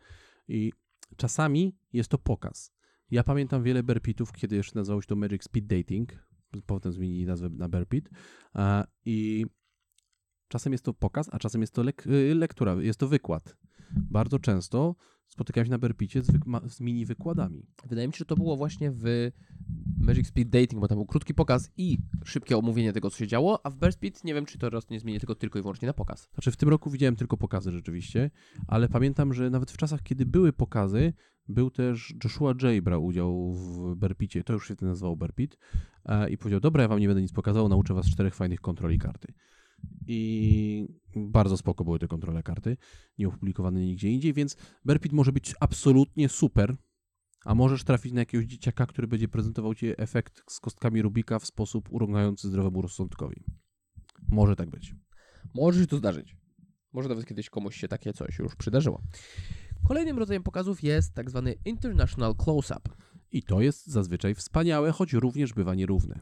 i czasami jest to pokaz. Ja pamiętam wiele Bear Pitów, kiedy jeszcze nazywało się to Magic Speed Dating, potem zmienili nazwę na Bear Pit a, i czasem jest to pokaz, a czasem jest to lek, y, lektura, jest to wykład. Bardzo często spotykałem się na Bear Picie z, z mini wykładami. Wydaje mi się, że to było właśnie w Magic Speed Dating, bo tam był krótki pokaz i szybkie omówienie tego, co się działo, a w Speed nie wiem, czy to raz nie zmieni tego tylko i wyłącznie na pokaz. Znaczy w tym roku widziałem tylko pokazy rzeczywiście, ale pamiętam, że nawet w czasach, kiedy były pokazy, był też Joshua J. brał udział w Berpicie, to już się wtedy nazywało Berpit e, i powiedział, dobra, ja wam nie będę nic pokazał, nauczę was czterech fajnych kontroli karty. I bardzo spoko były te kontrole karty, nie opublikowane nigdzie indziej, więc Berpit może być absolutnie super, a możesz trafić na jakiegoś dzieciaka, który będzie prezentował ci efekt z kostkami Rubika w sposób urągający zdrowemu rozsądkowi. Może tak być. Może się to zdarzyć. Może nawet kiedyś komuś się takie coś już przydarzyło. Kolejnym rodzajem pokazów jest tak zwany International Close-Up. I to jest zazwyczaj wspaniałe, choć również bywa nierówne.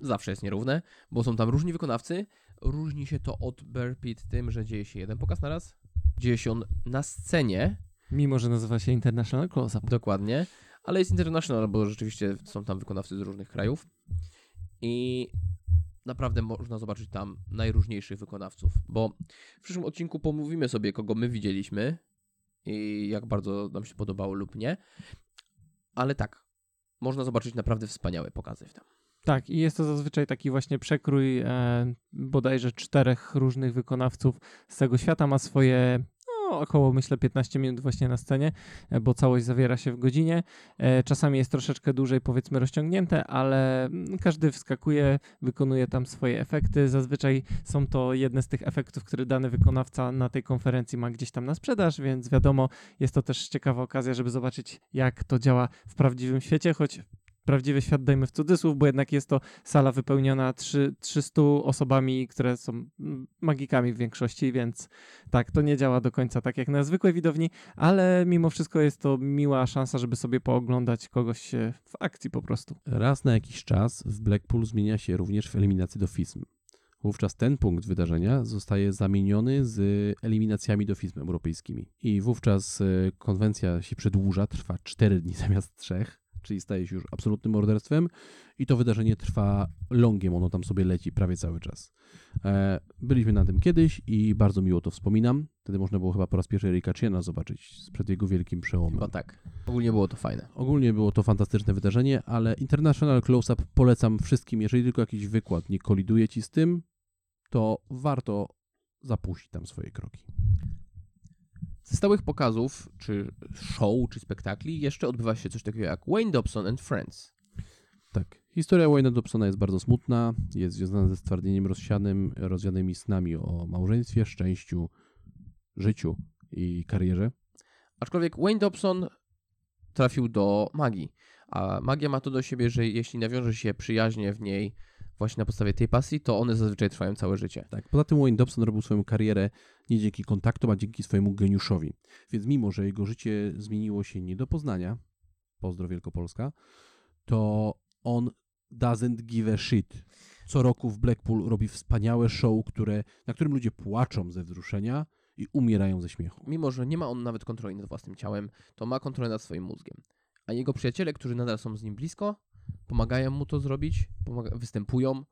Zawsze jest nierówne, bo są tam różni wykonawcy. Różni się to od Bear Pit tym, że dzieje się jeden pokaz na raz. Dzieje się on na scenie, Mimo, że nazywa się International Close-Up. dokładnie, ale jest international, bo rzeczywiście są tam wykonawcy z różnych krajów. I naprawdę można zobaczyć tam najróżniejszych wykonawców, bo w przyszłym odcinku pomówimy sobie, kogo my widzieliśmy i jak bardzo nam się podobało lub nie. Ale tak, można zobaczyć naprawdę wspaniałe pokazy w tym. Tak, i jest to zazwyczaj taki właśnie przekrój e, bodajże czterech różnych wykonawców z tego świata. Ma swoje no, około myślę 15 minut właśnie na scenie, e, bo całość zawiera się w godzinie. E, czasami jest troszeczkę dłużej powiedzmy rozciągnięte, ale mm, każdy wskakuje, wykonuje tam swoje efekty. Zazwyczaj są to jedne z tych efektów, które dany wykonawca na tej konferencji ma gdzieś tam na sprzedaż, więc wiadomo, jest to też ciekawa okazja, żeby zobaczyć jak to działa w prawdziwym świecie, choć prawdziwy świat dajmy w cudzysłów, bo jednak jest to sala wypełniona trzy, 300 osobami, które są magikami w większości, więc tak, to nie działa do końca tak jak na zwykłej widowni, ale mimo wszystko jest to miła szansa, żeby sobie pooglądać kogoś e, w akcji po prostu. Raz na jakiś czas w Blackpool zmienia się również w eliminacji do FISM. Wówczas ten punkt wydarzenia zostaje zamieniony z eliminacjami do FISM europejskimi. I wówczas e, konwencja się przedłuża, trwa 4 dni zamiast 3, czyli staje się już absolutnym morderstwem. I to wydarzenie trwa longiem, ono tam sobie leci prawie cały czas. E, byliśmy na tym kiedyś i bardzo miło to wspominam. Wtedy można było chyba po raz pierwszy Erika Chiena zobaczyć przed jego wielkim przełomem. Chyba tak. Ogólnie było to fajne. Ogólnie było to fantastyczne wydarzenie, ale International Close-Up polecam wszystkim. Jeżeli tylko jakiś wykład nie koliduje ci z tym, to warto zapuścić tam swoje kroki. Ze stałych pokazów, czy show, czy spektakli jeszcze odbywa się coś takiego jak Wayne Dobson and Friends. Tak. Historia Wayne'a Dobsona jest bardzo smutna. Jest związana ze stwardnieniem rozsianym, rozwianymi snami o małżeństwie, szczęściu, życiu i karierze. Aczkolwiek Wayne Dobson trafił do magii, a magia ma to do siebie, że jeśli nawiąże się przyjaźnie w niej właśnie na podstawie tej pasji, to one zazwyczaj trwają całe życie. Tak. Poza tym Wayne Dobson robił swoją karierę nie dzięki kontaktom, a dzięki swojemu geniuszowi. Więc mimo, że jego życie zmieniło się nie do poznania, pozdro Wielkopolska, to on doesn't give a shit. Co roku w Blackpool robi wspaniałe show, które, na którym ludzie płaczą ze wzruszenia i umierają ze śmiechu. Mimo, że nie ma on nawet kontroli nad własnym ciałem, to ma kontrolę nad swoim mózgiem. A jego przyjaciele, którzy nadal są z nim blisko, pomagają mu to zrobić, występują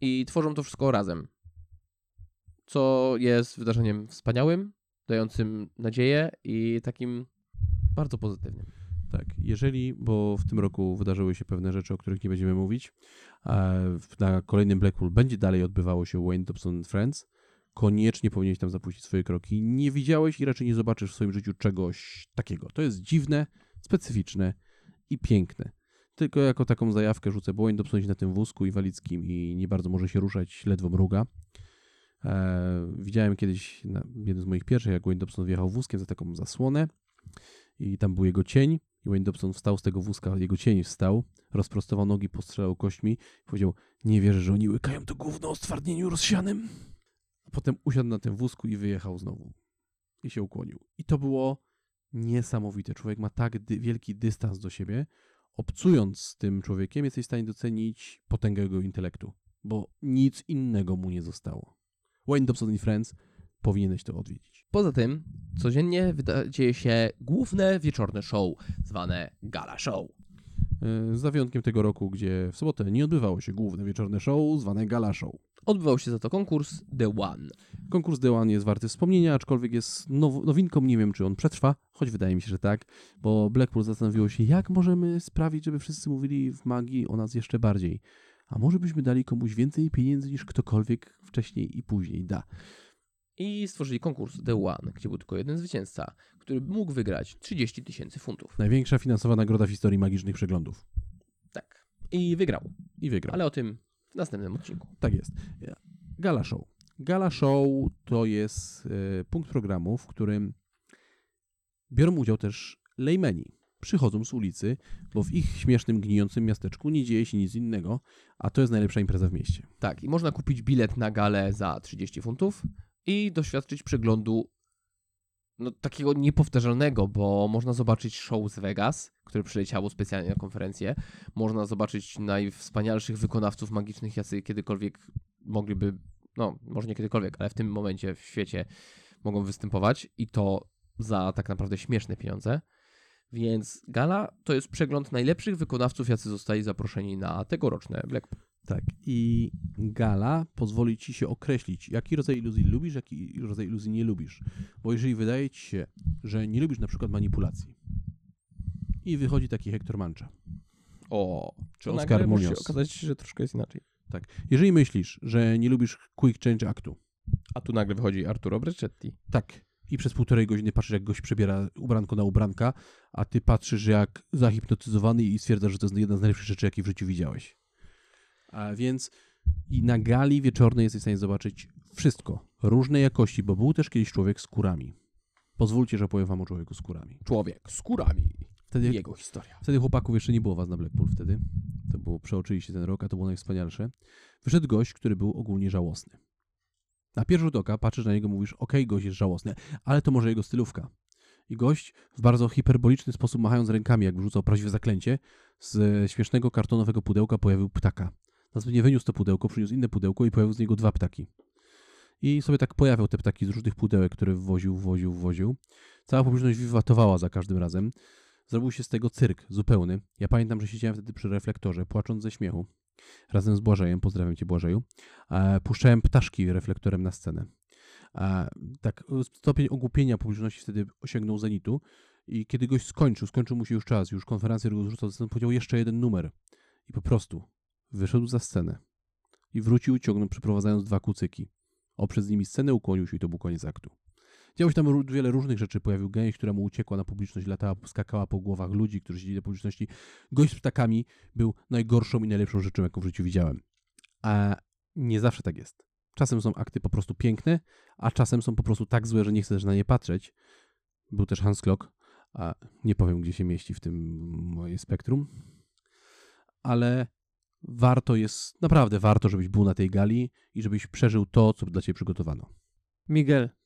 i tworzą to wszystko razem. Co jest wydarzeniem wspaniałym, dającym nadzieję i takim bardzo pozytywnym. Tak, jeżeli, bo w tym roku wydarzyły się pewne rzeczy, o których nie będziemy mówić, w- na kolejnym Blackpool będzie dalej odbywało się Wayne Dobson Friends, koniecznie powinieneś tam zapuścić swoje kroki. Nie widziałeś i raczej nie zobaczysz w swoim życiu czegoś takiego. To jest dziwne, specyficzne i piękne. Tylko jako taką zajawkę rzucę, bo Wayne Dobson na tym wózku inwalidzkim i nie bardzo może się ruszać, ledwo mruga. E, widziałem kiedyś na jednym z moich pierwszych, jak Wayne Dobson wjechał wózkiem za taką zasłonę i tam był jego cień i Wayne Dobson wstał z tego wózka, jego cień wstał, rozprostował nogi, postrzelał kośćmi i powiedział, nie wierzę, że oni łykają to gówno o stwardnieniu rozsianym. A potem usiadł na tym wózku i wyjechał znowu. I się ukłonił. I to było niesamowite. Człowiek ma tak dy- wielki dystans do siebie. Obcując z tym człowiekiem, jesteś w stanie docenić potęgę jego intelektu, bo nic innego mu nie zostało. Wayne Dobson i Friends powinieneś to odwiedzić. Poza tym, codziennie dzieje się główne wieczorne show, zwane Gala Show. E, Z wyjątkiem tego roku, gdzie w sobotę nie odbywało się główne wieczorne show zwane Gala Show. Odbywał się za to konkurs The One. Konkurs The One jest warty wspomnienia, aczkolwiek jest now, nowinką. Nie wiem, czy on przetrwa, choć wydaje mi się, że tak, bo Blackpool zastanowiło się, jak możemy sprawić, żeby wszyscy mówili w magii o nas jeszcze bardziej. A może byśmy dali komuś więcej pieniędzy niż ktokolwiek wcześniej i później da. I stworzyli konkurs The One, gdzie był tylko jeden zwycięzca, który mógł wygrać 30 tysięcy funtów. Największa finansowa nagroda w historii magicznych przeglądów. Tak. I wygrał. I wygrał. Ale o tym w następnym odcinku. Tak jest. Gala Show. Gala Show to jest e, punkt programu, w którym biorą udział też lejmeni. Przychodzą z ulicy, bo w ich śmiesznym, gnijącym miasteczku nie dzieje się nic innego, a to jest najlepsza impreza w mieście. Tak, i można kupić bilet na galę za 30 funtów i doświadczyć przeglądu no, takiego niepowtarzalnego, bo można zobaczyć show z Vegas, które przyleciało specjalnie na konferencję. Można zobaczyć najwspanialszych wykonawców magicznych, jacy kiedykolwiek mogliby, no może nie kiedykolwiek, ale w tym momencie w świecie mogą występować i to za tak naprawdę śmieszne pieniądze. Więc gala to jest przegląd najlepszych wykonawców, jacy zostali zaproszeni na tegoroczne Blackpool. Tak. I gala pozwoli ci się określić, jaki rodzaj iluzji lubisz, jaki rodzaj iluzji nie lubisz. Bo jeżeli wydaje ci się, że nie lubisz na przykład manipulacji i wychodzi taki Hector Mancha, O, czy Oscar się Munoz. okazać, że troszkę jest inaczej. Tak. Jeżeli myślisz, że nie lubisz quick change aktu, A tu nagle wychodzi Arturo Breccetti. tak, i przez półtorej godziny patrzysz, jak goś przebiera ubranko na ubranka, a ty patrzysz jak zahipnotyzowany i stwierdzasz, że to jest jedna z najlepszych rzeczy, jakie w życiu widziałeś. A więc i na gali wieczornej jesteś w stanie zobaczyć wszystko, różnej jakości, bo był też kiedyś człowiek z kurami. Pozwólcie, że opowiem wam o człowieku z kurami. Człowiek z kurami. Wtedy, Jego historia. Wtedy chłopaków jeszcze nie było was na Blackpool wtedy. To było, przeoczyliście ten rok, a to było najwspanialsze. Wyszedł gość, który był ogólnie żałosny. Na pierwszy rzut oka patrzysz na niego, mówisz, okej, gość jest żałosny, ale to może jego stylówka. I gość w bardzo hiperboliczny sposób machając rękami, jakby rzucał prawdziwe zaklęcie, z śmiesznego kartonowego pudełka pojawił ptaka. Następnie wyniósł to pudełko, przyniósł inne pudełko i pojawił z niego dwa ptaki. I sobie tak pojawiał te ptaki z różnych pudełek, które wwoził, wwoził, wwoził. Cała publiczność wiwatowała za każdym razem. Zrobił się z tego cyrk zupełny. Ja pamiętam, że siedziałem wtedy przy reflektorze, płacząc ze śmiechu. Razem z Błażejem, pozdrawiam cię Błażeju. E, puszczałem ptaszki reflektorem na scenę. E, tak, stopień ogłupienia publiczności wtedy osiągnął zenitu. I kiedy gość skończył, skończył mu się już czas, już konferencję go zrzucał, to powiedział jeszcze jeden numer. I po prostu wyszedł za scenę. I wrócił ciągnąc, przeprowadzając dwa kucyki. Oprzed z nimi scenę, ukłonił się i to był koniec aktu. Działo się tam wiele różnych rzeczy. Pojawił gęś, która mu uciekła na publiczność, latała, skakała po głowach ludzi, którzy siedzieli na publiczności. Gość z ptakami był najgorszą i najlepszą rzeczą, jaką w życiu widziałem. A nie zawsze tak jest. Czasem są akty po prostu piękne, a czasem są po prostu tak złe, że nie chcesz na nie patrzeć. Był też Hans Klock, a nie powiem, gdzie się mieści w tym moje spektrum, ale warto jest, naprawdę warto, żebyś był na tej gali i żebyś przeżył to, co dla ciebie przygotowano. Miguel.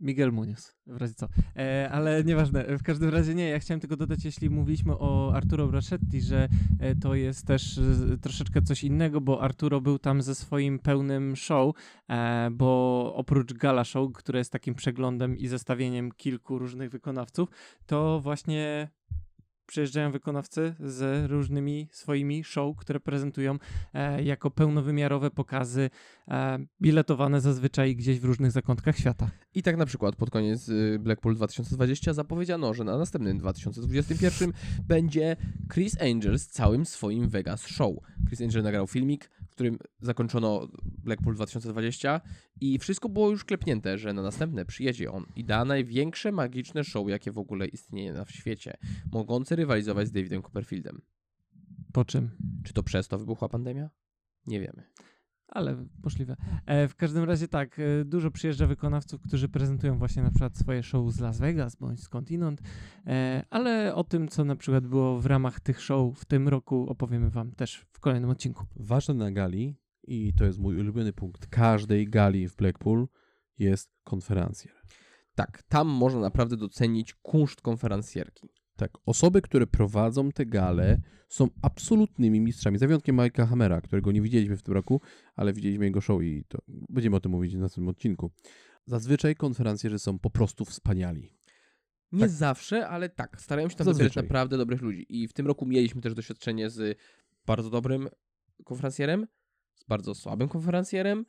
Miguel Munoz, w razie co. E, ale nieważne, w każdym razie nie, ja chciałem tylko dodać, jeśli mówiliśmy o Arturo Brachetti, że e, to jest też e, troszeczkę coś innego, bo Arturo był tam ze swoim pełnym show, e, bo oprócz gala show, które jest takim przeglądem i zestawieniem kilku różnych wykonawców, to właśnie przyjeżdżają wykonawcy z różnymi swoimi show, które prezentują e, jako pełnowymiarowe pokazy, e, biletowane zazwyczaj gdzieś w różnych zakątkach świata. I tak na przykład pod koniec y, Blackpool 2020 zapowiedziano, że na następnym 2021 będzie Chris Angel z całym swoim Vegas Show. Chris Angel nagrał filmik, którym zakończono Blackpool 2020 i wszystko było już klepnięte, że na następne przyjedzie on i da największe magiczne show, jakie w ogóle istnieje na świecie, mogące rywalizować z Davidem Copperfieldem. Po czym? Czy to przez to wybuchła pandemia? Nie wiemy. Ale możliwe. E, w każdym razie tak, e, dużo przyjeżdża wykonawców, którzy prezentują właśnie na przykład swoje show z Las Vegas bądź skądinąd, e, ale o tym, co na przykład było w ramach tych show w tym roku opowiemy wam też w kolejnym odcinku. Ważne na gali, i to jest mój ulubiony punkt każdej gali w Blackpool, jest konferencjer. Tak, tam można naprawdę docenić kunszt konferencjerki. Tak, osoby, które prowadzą te gale, są absolutnymi mistrzami. Za wyjątkiem Mike'a Hammera, którego nie widzieliśmy w tym roku, ale widzieliśmy jego show i to będziemy o tym mówić w następnym odcinku. Zazwyczaj konferencjerzy są po prostu wspaniali. Nie Tak. zawsze, ale tak, starają się tam Zazwyczaj. naprawdę dobrych ludzi. I w tym roku mieliśmy też doświadczenie z bardzo dobrym konferencjerem, z bardzo słabym konferencjerem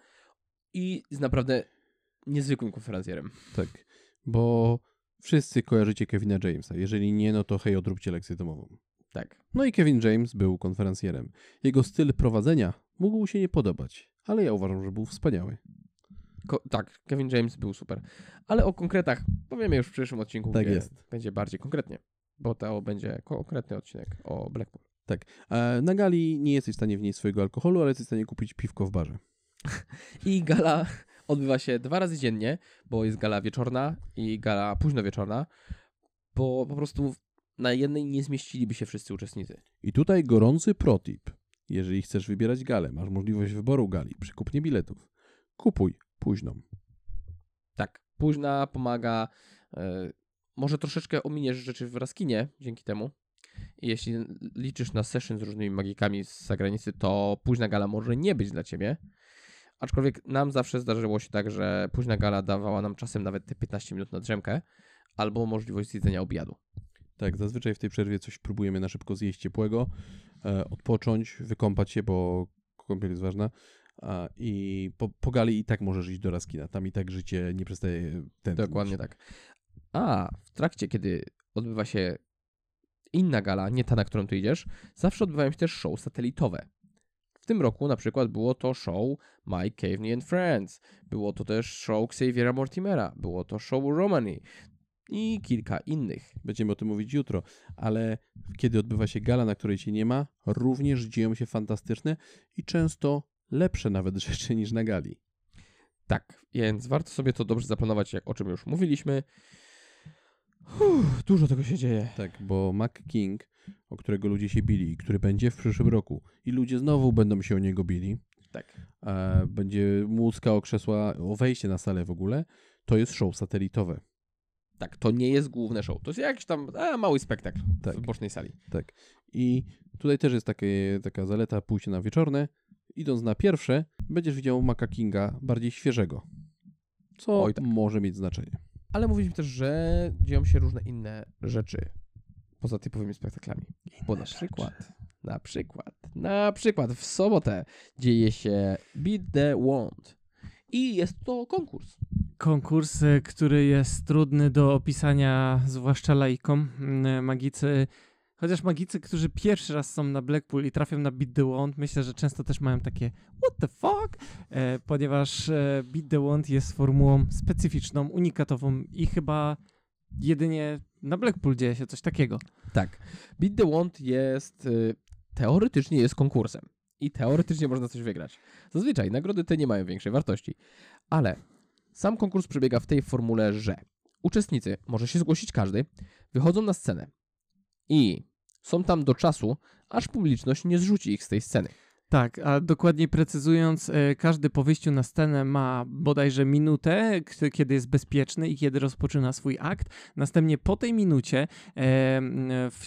i z naprawdę niezwykłym konferencjerem. Tak, bo wszyscy kojarzycie Kevina Jamesa. Jeżeli nie, no to hej, odróbcie lekcję domową. Tak. No i Kevin James był konferencjerem. Jego styl prowadzenia mógł się nie podobać, ale ja uważam, że był wspaniały. Ko- tak, Kevin James był super. Ale o konkretach powiemy już w przyszłym odcinku, Tak gdzie jest. będzie bardziej konkretnie. Bo to będzie konkretny odcinek o Blackpool. E, na gali nie jesteś w stanie wnieść swojego alkoholu, ale jesteś w stanie kupić piwko w barze. I gala odbywa się dwa razy dziennie, bo jest gala wieczorna i gala późno wieczorna, bo po prostu na jednej nie zmieściliby się wszyscy uczestnicy. I tutaj gorący protip. Jeżeli chcesz wybierać galę, masz możliwość wyboru gali przy kupnie biletów. Kupuj późną. Tak, późna pomaga. e, może troszeczkę ominiesz rzeczy w Raskinie dzięki temu. I jeśli liczysz na session z różnymi magikami z zagranicy, to późna gala może nie być dla ciebie. Aczkolwiek nam zawsze zdarzyło się tak, że późna gala dawała nam czasem nawet te 15 minut na drzemkę albo możliwość zjedzenia obiadu. Tak, zazwyczaj w tej przerwie coś próbujemy na szybko zjeść ciepłego, e, odpocząć, wykąpać się, bo kąpiel jest ważna. A, I po, po gali i tak możesz iść do Raskina. Tam i tak życie nie przestaje tętnić. Dokładnie tak. A w trakcie, kiedy odbywa się inna gala, nie ta, na którą ty idziesz, zawsze odbywają się też show satelitowe. W tym roku na przykład było to show Mike Caveney and Friends, było to też show Xaviera Mortimera, było to show Romani i kilka innych. Będziemy o tym mówić jutro, ale kiedy odbywa się gala, na której cię nie ma, również dzieją się fantastyczne i często lepsze nawet rzeczy niż na gali. Tak, więc warto sobie to dobrze zaplanować, jak o czym już mówiliśmy. Uff, dużo tego się dzieje. Tak, bo Mac King, o którego ludzie się bili i który będzie w przyszłym roku i ludzie znowu będą się o niego bili, Tak. e, będzie mucka o krzesła, o wejście na salę w ogóle, to jest show satelitowe. Tak, to nie jest główne show. To jest jakiś tam a, mały spektakl Tak. w bocznej sali. Tak. I tutaj też jest takie, taka zaleta pójście na wieczorne idąc na pierwsze, będziesz widział Maca Kinga bardziej świeżego. Co Oj, tak. może mieć znaczenie. Ale mówiliśmy też, że dzieją się różne inne rzeczy poza typowymi spektaklami. Bo na przykład, na przykład, na przykład w sobotę dzieje się Beat the Wand. I jest to konkurs. Konkurs, y, który jest trudny do opisania, zwłaszcza laikom. Mm, Magicy, chociaż magicy, którzy pierwszy raz są na Blackpool i trafią na Beat the Wand, myślę, że często też mają takie what the fuck, e, ponieważ e, Beat the Wand jest formułą specyficzną, unikatową i chyba jedynie na Blackpool dzieje się coś takiego. Tak. Beat the Wand jest, y, teoretycznie jest konkursem. I teoretycznie można coś wygrać. Zazwyczaj nagrody te nie mają większej wartości. Ale sam konkurs przebiega w tej formule, że uczestnicy, może się zgłosić każdy, wychodzą na scenę i są tam do czasu, aż publiczność nie zrzuci ich z tej sceny. Tak, a dokładniej precyzując, e, każdy po wyjściu na scenę ma bodajże minutę, kiedy jest bezpieczny i kiedy rozpoczyna swój akt. Następnie po tej minucie e,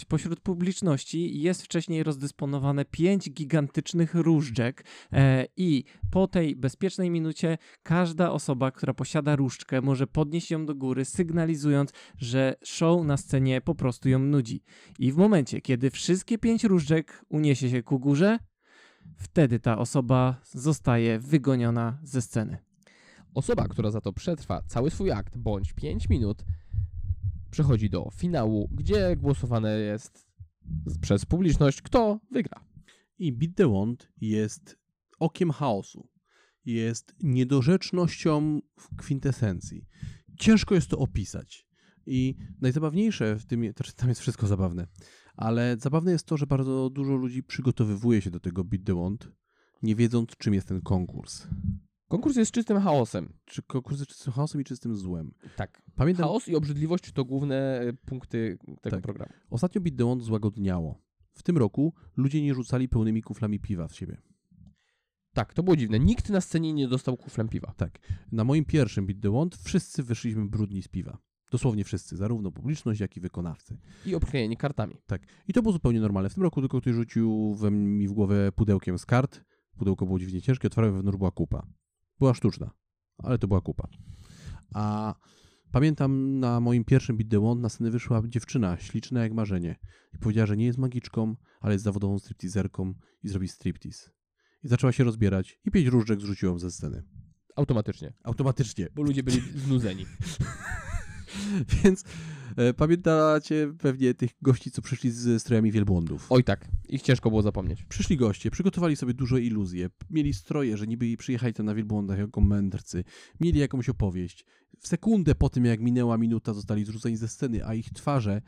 pośród publiczności jest wcześniej rozdysponowane pięć gigantycznych różdżek e, i po tej bezpiecznej minucie każda osoba, która posiada różdżkę, może podnieść ją do góry, sygnalizując, że show na scenie po prostu ją nudzi. I w momencie, kiedy wszystkie pięć różdżek uniesie się ku górze, wtedy ta osoba zostaje wygoniona ze sceny. Osoba, która za to przetrwa cały swój akt bądź 5 minut, przechodzi do finału, gdzie głosowane jest przez publiczność, kto wygra. I Beat the Wand jest okiem chaosu. Jest niedorzecznością w kwintesencji. Ciężko jest to opisać. I najzabawniejsze w tym, tam jest wszystko zabawne, ale zabawne jest to, że bardzo dużo ludzi przygotowywuje się do tego Beat the Wand, nie wiedząc czym jest ten konkurs. Konkurs jest czystym chaosem. Czy konkurs jest czystym chaosem i czystym złem. Tak. Pamiętam, Chaos i obrzydliwość to główne y, punkty tego Tak. programu. ostatnio Beat the Wand złagodniało. W tym roku ludzie nie rzucali pełnymi kuflami piwa w siebie. Tak, to było dziwne. Nikt na scenie nie dostał kuflem piwa. Tak. Na moim pierwszym Beat the Wand wszyscy wyszliśmy brudni z piwa. Dosłownie wszyscy, zarówno publiczność, jak i wykonawcy. I obklejeni kartami. Tak. I to było zupełnie normalne. W tym roku tylko ktoś rzucił we mi w głowę pudełkiem z kart. Pudełko było dziwnie ciężkie, otwarłem, wewnątrz była kupa. Była sztuczna, ale to była kupa. A pamiętam na moim pierwszym Beat the Wand na scenę wyszła dziewczyna, śliczna jak marzenie. I powiedziała, że nie jest magiczką, ale jest zawodową stripteaserką i zrobi striptease. I zaczęła się rozbierać i pięć różdżek zrzuciłem ze sceny. Automatycznie. Automatycznie. Bo ludzie byli znudzeni. Więc e, pamiętacie pewnie tych gości, co przyszli z strojami wielbłądów. Oj tak, ich ciężko było zapomnieć. Przyszli goście, przygotowali sobie dużo iluzje, mieli stroje, że niby przyjechali tam na wielbłądach jako mędrcy, mieli jakąś opowieść. W sekundę po tym, jak minęła minuta, zostali zrzuceni ze sceny, a ich twarze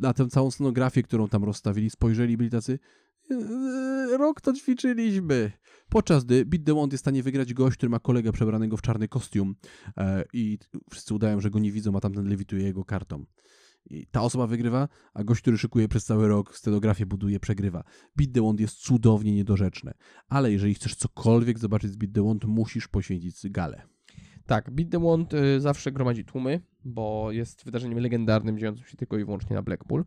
na tę całą scenografię, którą tam rozstawili, spojrzeli, byli tacy "Eee, rok to ćwiczyliśmy. Podczas gdy Beat the Wand jest w stanie wygrać gość, który ma kolegę przebranego w czarny kostium e, i wszyscy udają, że go nie widzą, a tamten lewituje jego kartą. I ta osoba wygrywa, a gość, który szykuje przez cały rok, scenografię buduje, przegrywa. Beat the Wand jest cudownie niedorzeczne. Ale jeżeli chcesz cokolwiek zobaczyć z Beat the Wand, musisz poświęcić galę. Tak, Beat the Wand y, zawsze gromadzi tłumy, bo jest wydarzeniem legendarnym, dziejącym się tylko i wyłącznie na Blackpool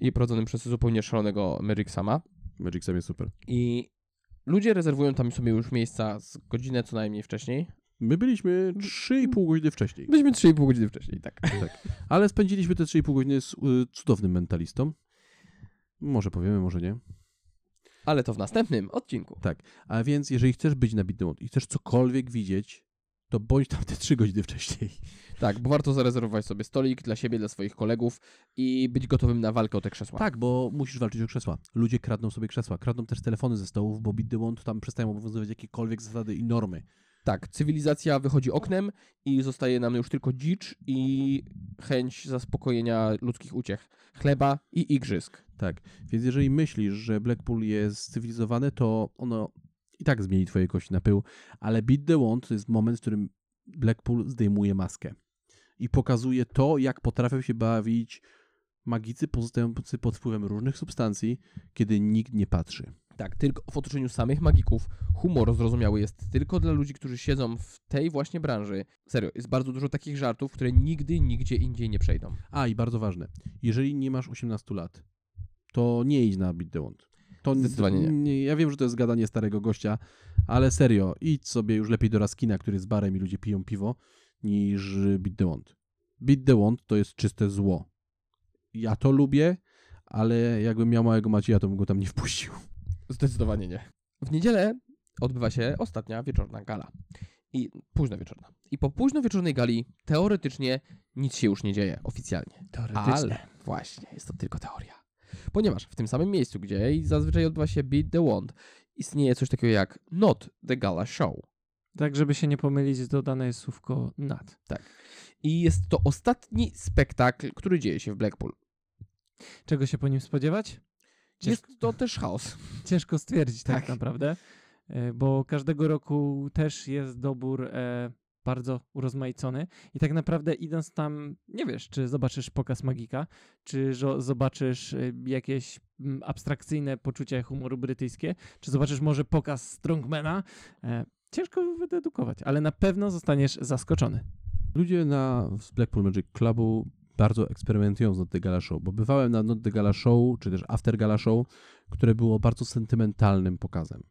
i prowadzonym przez zupełnie szalonego Magic Sama. Magic Sam jest super. I ludzie rezerwują tam sobie już miejsca z godzinę co najmniej wcześniej. My byliśmy 3,5 godziny wcześniej, Byliśmy 3,5 godziny wcześniej, tak. ale spędziliśmy te 3,5 godziny z y, cudownym mentalistą. Może powiemy, może nie. Ale to w następnym odcinku. A więc, jeżeli chcesz być na Wand i chcesz cokolwiek widzieć, to bądź tam te 3 godziny wcześniej. Tak, bo warto zarezerwować sobie stolik dla siebie, dla swoich kolegów i być gotowym na walkę o te krzesła. Tak, bo musisz walczyć o krzesła. Ludzie kradną sobie krzesła, kradną też telefony ze stołów, bo Beat the Wand tam przestają obowiązywać jakiekolwiek zasady i normy. Tak, cywilizacja wychodzi oknem i zostaje nam już tylko dzicz i chęć zaspokojenia ludzkich uciech. Chleba i igrzysk. Tak, więc jeżeli myślisz, że Blackpool jest cywilizowane, to ono i tak zmieni twoje kości na pył, ale Beat the Wand to jest moment, w którym Blackpool zdejmuje maskę i pokazuje to, jak potrafią się bawić magicy pozostający pod wpływem różnych substancji, kiedy nikt nie patrzy. Tak, tylko w otoczeniu samych magików humor zrozumiały jest tylko dla ludzi, którzy siedzą w tej właśnie branży. Serio, jest bardzo dużo takich żartów, które nigdy, nigdzie indziej nie przejdą. A i bardzo ważne, jeżeli nie masz 18 lat, to nie idź na Beat the Wand. To Zdecydowanie nie. Ja wiem, że to jest gadanie starego gościa, ale serio, idź sobie już lepiej do Raskina, który jest barem i ludzie piją piwo, niż Beat the Wand. Beat the Wand to jest czyste zło. Ja to lubię, ale jakbym miał małego Macieja, to bym go tam nie wpuścił. Zdecydowanie nie. W niedzielę odbywa się ostatnia wieczorna gala. I późno wieczorna. I po późno wieczornej gali teoretycznie nic się już nie dzieje oficjalnie. Ale właśnie, jest to tylko teoria. Ponieważ w tym samym miejscu, gdzie zazwyczaj odbywa się Beat the Wand, istnieje coś takiego jak Not the Gala Show. Tak, żeby się nie pomylić, dodane jest słówko nad. I jest to ostatni spektakl, który dzieje się w Blackpool. Czego się po nim spodziewać? Jest to też chaos. Ciężko stwierdzić tak, Tak. naprawdę, e, bo każdego roku też jest dobór e, bardzo urozmaicony i tak naprawdę idąc tam, nie wiesz, czy zobaczysz pokaz magika, czy zobaczysz e, jakieś mm, abstrakcyjne poczucie humoru brytyjskie, czy zobaczysz może pokaz strongmana. E, ciężko wydedukować, ale na pewno zostaniesz zaskoczony. Ludzie na, z Blackpool Magic Clubu bardzo eksperymentują z Not The Gala Show, bo bywałem na Not The Gala Show, czy też After Gala Show, które było bardzo sentymentalnym pokazem,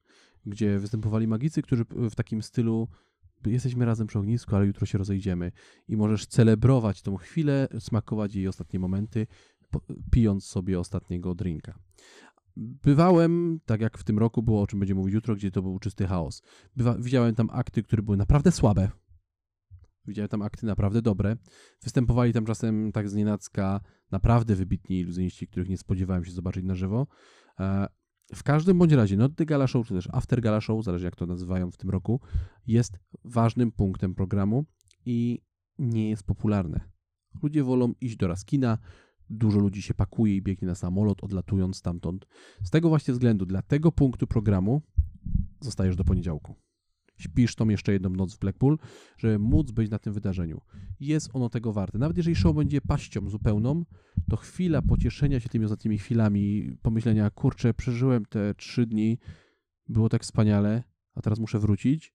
gdzie występowali magicy, którzy w takim stylu jesteśmy razem przy ognisku, ale jutro się rozejdziemy i możesz celebrować tą chwilę, smakować jej ostatnie momenty, pijąc sobie ostatniego drinka. Bywałem, tak jak w tym roku było, o czym będziemy mówić jutro, gdzie to był czysty chaos. Bywa, widziałem tam akty, które były naprawdę słabe, Widziałem tam akty naprawdę dobre. Występowali tam czasem tak z nienacka naprawdę wybitni iluzjoniści, których nie spodziewałem się zobaczyć na żywo. W każdym bądź razie Not The Gala Show, czy też After Gala Show, zależy jak to nazywają w tym roku, jest ważnym punktem programu i nie jest popularne. Ludzie wolą iść do Raskina, dużo ludzi się pakuje i biegnie na samolot, odlatując stamtąd. Z tego właśnie względu, dla tego punktu programu zostajesz do poniedziałku. Śpisz tą jeszcze jedną noc w Blackpool, żeby móc być na tym wydarzeniu. Jest ono tego warte. Nawet jeżeli show będzie paścią zupełną, to chwila pocieszenia się tymi ostatnimi chwilami, pomyślenia, kurczę, przeżyłem te trzy dni, było tak wspaniale, a teraz muszę wrócić.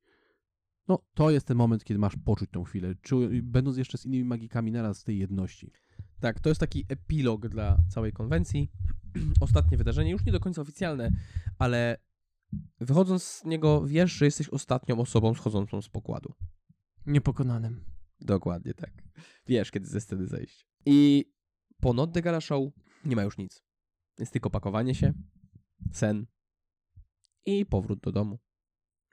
No, to jest ten moment, kiedy masz poczuć tą chwilę, czu- będąc jeszcze z innymi magikami naraz w tej jedności. Tak, to jest taki epilog dla całej konwencji. Ostatnie wydarzenie, już nie do końca oficjalne, ale wychodząc z niego wiesz, że jesteś ostatnią osobą schodzącą z pokładu. Niepokonanym. Dokładnie tak. Wiesz, kiedy ze sceny zejść. I po Not The Gala Show nie ma już nic. Jest tylko pakowanie się, sen i powrót do domu.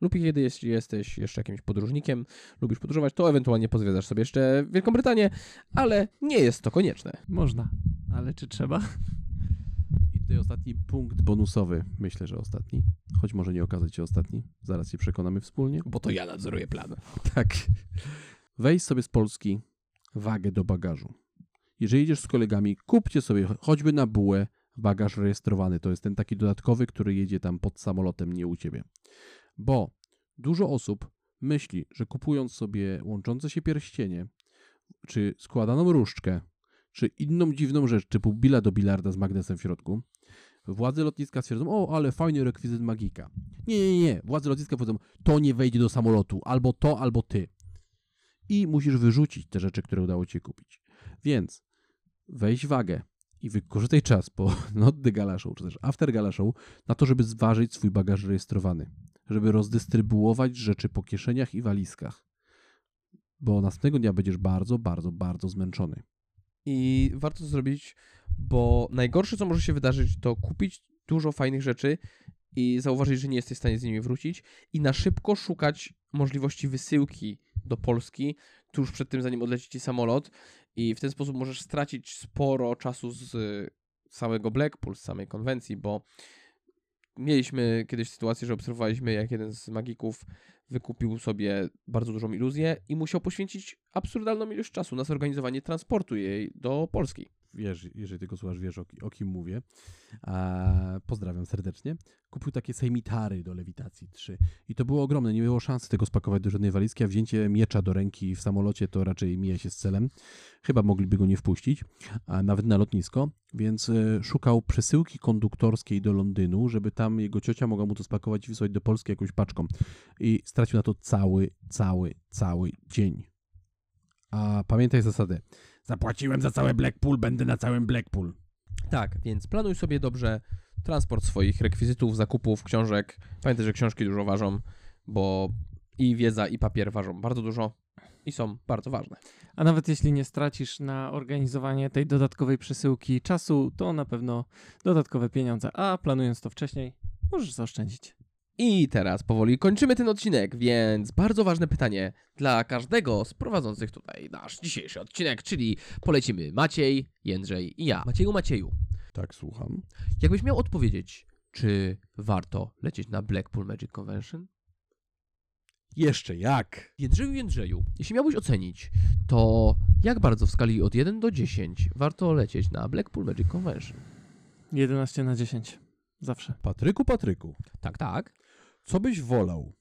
Lub kiedy jeśli jesteś jeszcze jakimś podróżnikiem, lubisz podróżować, to ewentualnie pozwiedzasz sobie jeszcze Wielką Brytanię, ale nie jest to konieczne. Można, ale czy trzeba? Tutaj ostatni punkt bonusowy, myślę, że ostatni, choć może nie okazać się ostatni, zaraz się przekonamy wspólnie. Bo to ja nadzoruję plan. Tak. Weź sobie z Polski wagę do bagażu. Jeżeli jedziesz z kolegami, kupcie sobie cho- choćby na bułę bagaż rejestrowany. To jest ten taki dodatkowy, który jedzie tam pod samolotem, nie u ciebie. Bo dużo osób myśli, że kupując sobie łączące się pierścienie, czy składaną różdżkę, czy inną dziwną rzecz, typu bila do bilarda z magnesem w środku, władze lotniska stwierdzą, o, ale fajny rekwizyt magika. Nie, nie, nie. Władze lotniska powiedzą, to nie wejdzie do samolotu, albo to, albo ty. I musisz wyrzucić te rzeczy, które udało ci się kupić. Więc weź wagę i wykorzystaj czas po not the gala show, czy też after gala show, na to, żeby zważyć swój bagaż rejestrowany. Żeby rozdystrybuować rzeczy po kieszeniach i walizkach. Bo następnego dnia będziesz bardzo, bardzo, bardzo zmęczony. I warto to zrobić, bo najgorsze, co może się wydarzyć, to kupić dużo fajnych rzeczy i zauważyć, że nie jesteś w stanie z nimi wrócić i na szybko szukać możliwości wysyłki do Polski tuż przed tym, zanim odleci ci samolot i w ten sposób możesz stracić sporo czasu z samego Blackpool, z samej konwencji, bo mieliśmy kiedyś sytuację, że obserwowaliśmy, jak jeden z magików wykupił sobie bardzo dużą iluzję i musiał poświęcić absurdalną ilość czasu na zorganizowanie transportu jej do Polski. Wiesz, jeżeli tego słuchasz, wiesz o, o kim mówię. A, pozdrawiam serdecznie. Kupił takie sejmitary do lewitacji 3. I to było ogromne. Nie było szansy tego spakować do żadnej walizki, a wzięcie miecza do ręki w samolocie to raczej mija się z celem. Chyba mogliby go nie wpuścić, a nawet na lotnisko. Więc e, szukał przesyłki konduktorskiej do Londynu, żeby tam jego ciocia mogła mu to spakować i wysłać do Polski jakąś paczką. I stracił na to cały, cały, cały dzień. A pamiętaj zasadę. Zapłaciłem za całe Blackpool, będę na całym Blackpool. Tak, więc planuj sobie dobrze transport swoich rekwizytów, zakupów, książek. Pamiętaj, że książki dużo ważą, bo i wiedza, i papier ważą bardzo dużo i są bardzo ważne. A nawet jeśli nie stracisz na organizowanie tej dodatkowej przesyłki czasu, to na pewno dodatkowe pieniądze. A planując to wcześniej, możesz zaoszczędzić. I teraz powoli kończymy ten odcinek, więc bardzo ważne pytanie dla każdego z prowadzących tutaj nasz dzisiejszy odcinek, czyli polecimy Maciej, Jędrzej i ja. Macieju, Macieju, Tak, słucham. jakbyś miał odpowiedzieć, czy warto lecieć na Blackpool Magic Convention? Jeszcze jak? Jędrzeju, Jędrzeju, jeśli miałbyś ocenić, to jak bardzo w skali od 1 do 10 warto lecieć na Blackpool Magic Convention? 11 na 10. Zawsze. Patryku, Patryku, Tak, tak. Co byś wolał?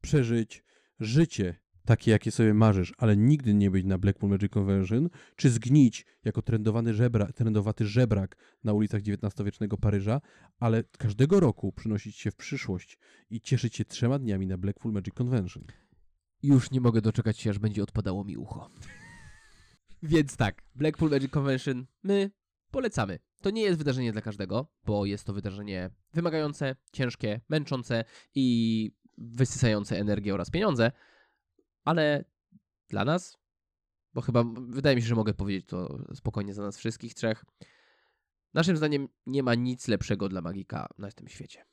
Przeżyć życie takie, jakie sobie marzysz, ale nigdy nie być na Blackpool Magic Convention, czy zgnić jako trendowany żebra, trendowaty żebrak na ulicach XIX-wiecznego Paryża, ale każdego roku przynosić się w przyszłość i cieszyć się trzema dniami na Blackpool Magic Convention? Już nie mogę doczekać się, aż będzie odpadało mi ucho. Więc tak, Blackpool Magic Convention my polecamy. To nie jest wydarzenie dla każdego, bo jest to wydarzenie wymagające, ciężkie, męczące i wysysające energię oraz pieniądze, ale dla nas, bo chyba wydaje mi się, że mogę powiedzieć to spokojnie za nas wszystkich trzech, naszym zdaniem nie ma nic lepszego dla magika na tym świecie.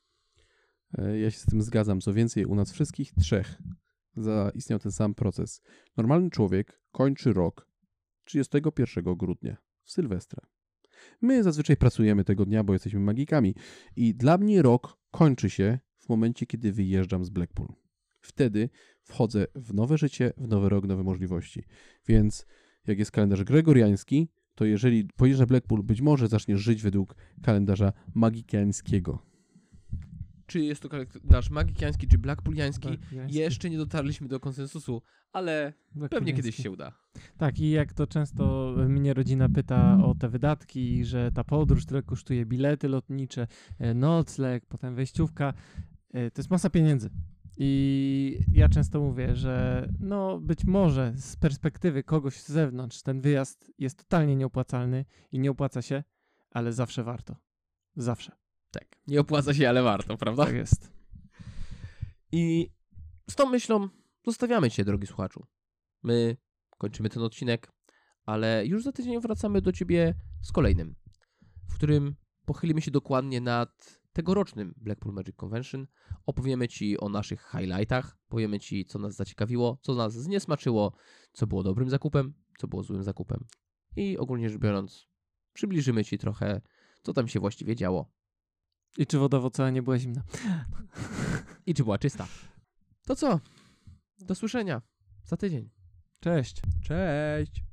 E, Ja się z tym zgadzam. Co więcej, u nas wszystkich trzech zaistniał ten sam proces. Normalny człowiek kończy rok 31 grudnia, w Sylwestra. My zazwyczaj pracujemy tego dnia, bo jesteśmy magikami. I dla mnie rok kończy się w momencie, kiedy wyjeżdżam z Blackpool. Wtedy wchodzę w nowe życie, w nowy rok, nowe możliwości. Więc jak jest kalendarz gregoriański, to jeżeli pojedziesz na Blackpool, być może zaczniesz żyć według kalendarza magikiańskiego. Czy jest to kalendarz magikiański, czy Blackpooliański. Jeszcze nie dotarliśmy do konsensusu, ale pewnie kiedyś się uda. Tak, i jak to często mnie rodzina pyta o te wydatki, że ta podróż tyle kosztuje, bilety lotnicze, e, nocleg, potem wejściówka, e, to jest masa pieniędzy. I ja często mówię, że no być może z perspektywy kogoś z zewnątrz ten wyjazd jest totalnie nieopłacalny i nie opłaca się, ale zawsze warto. Zawsze. Nie opłaca się, ale warto, prawda? Tak jest. I z tą myślą zostawiamy Cię, drogi słuchaczu. My kończymy ten odcinek, ale już za tydzień wracamy do Ciebie z kolejnym, w którym pochylimy się dokładnie nad tegorocznym Blackpool Magic Convention. Opowiemy Ci o naszych highlightach, powiemy Ci, co nas zaciekawiło, co nas zniesmaczyło, co było dobrym zakupem, co było złym zakupem. I ogólnie rzecz biorąc, przybliżymy Ci trochę, co tam się właściwie działo I czy woda w oceanie była zimna? i czy była czysta. To co? Do słyszenia za tydzień. Cześć. Cześć!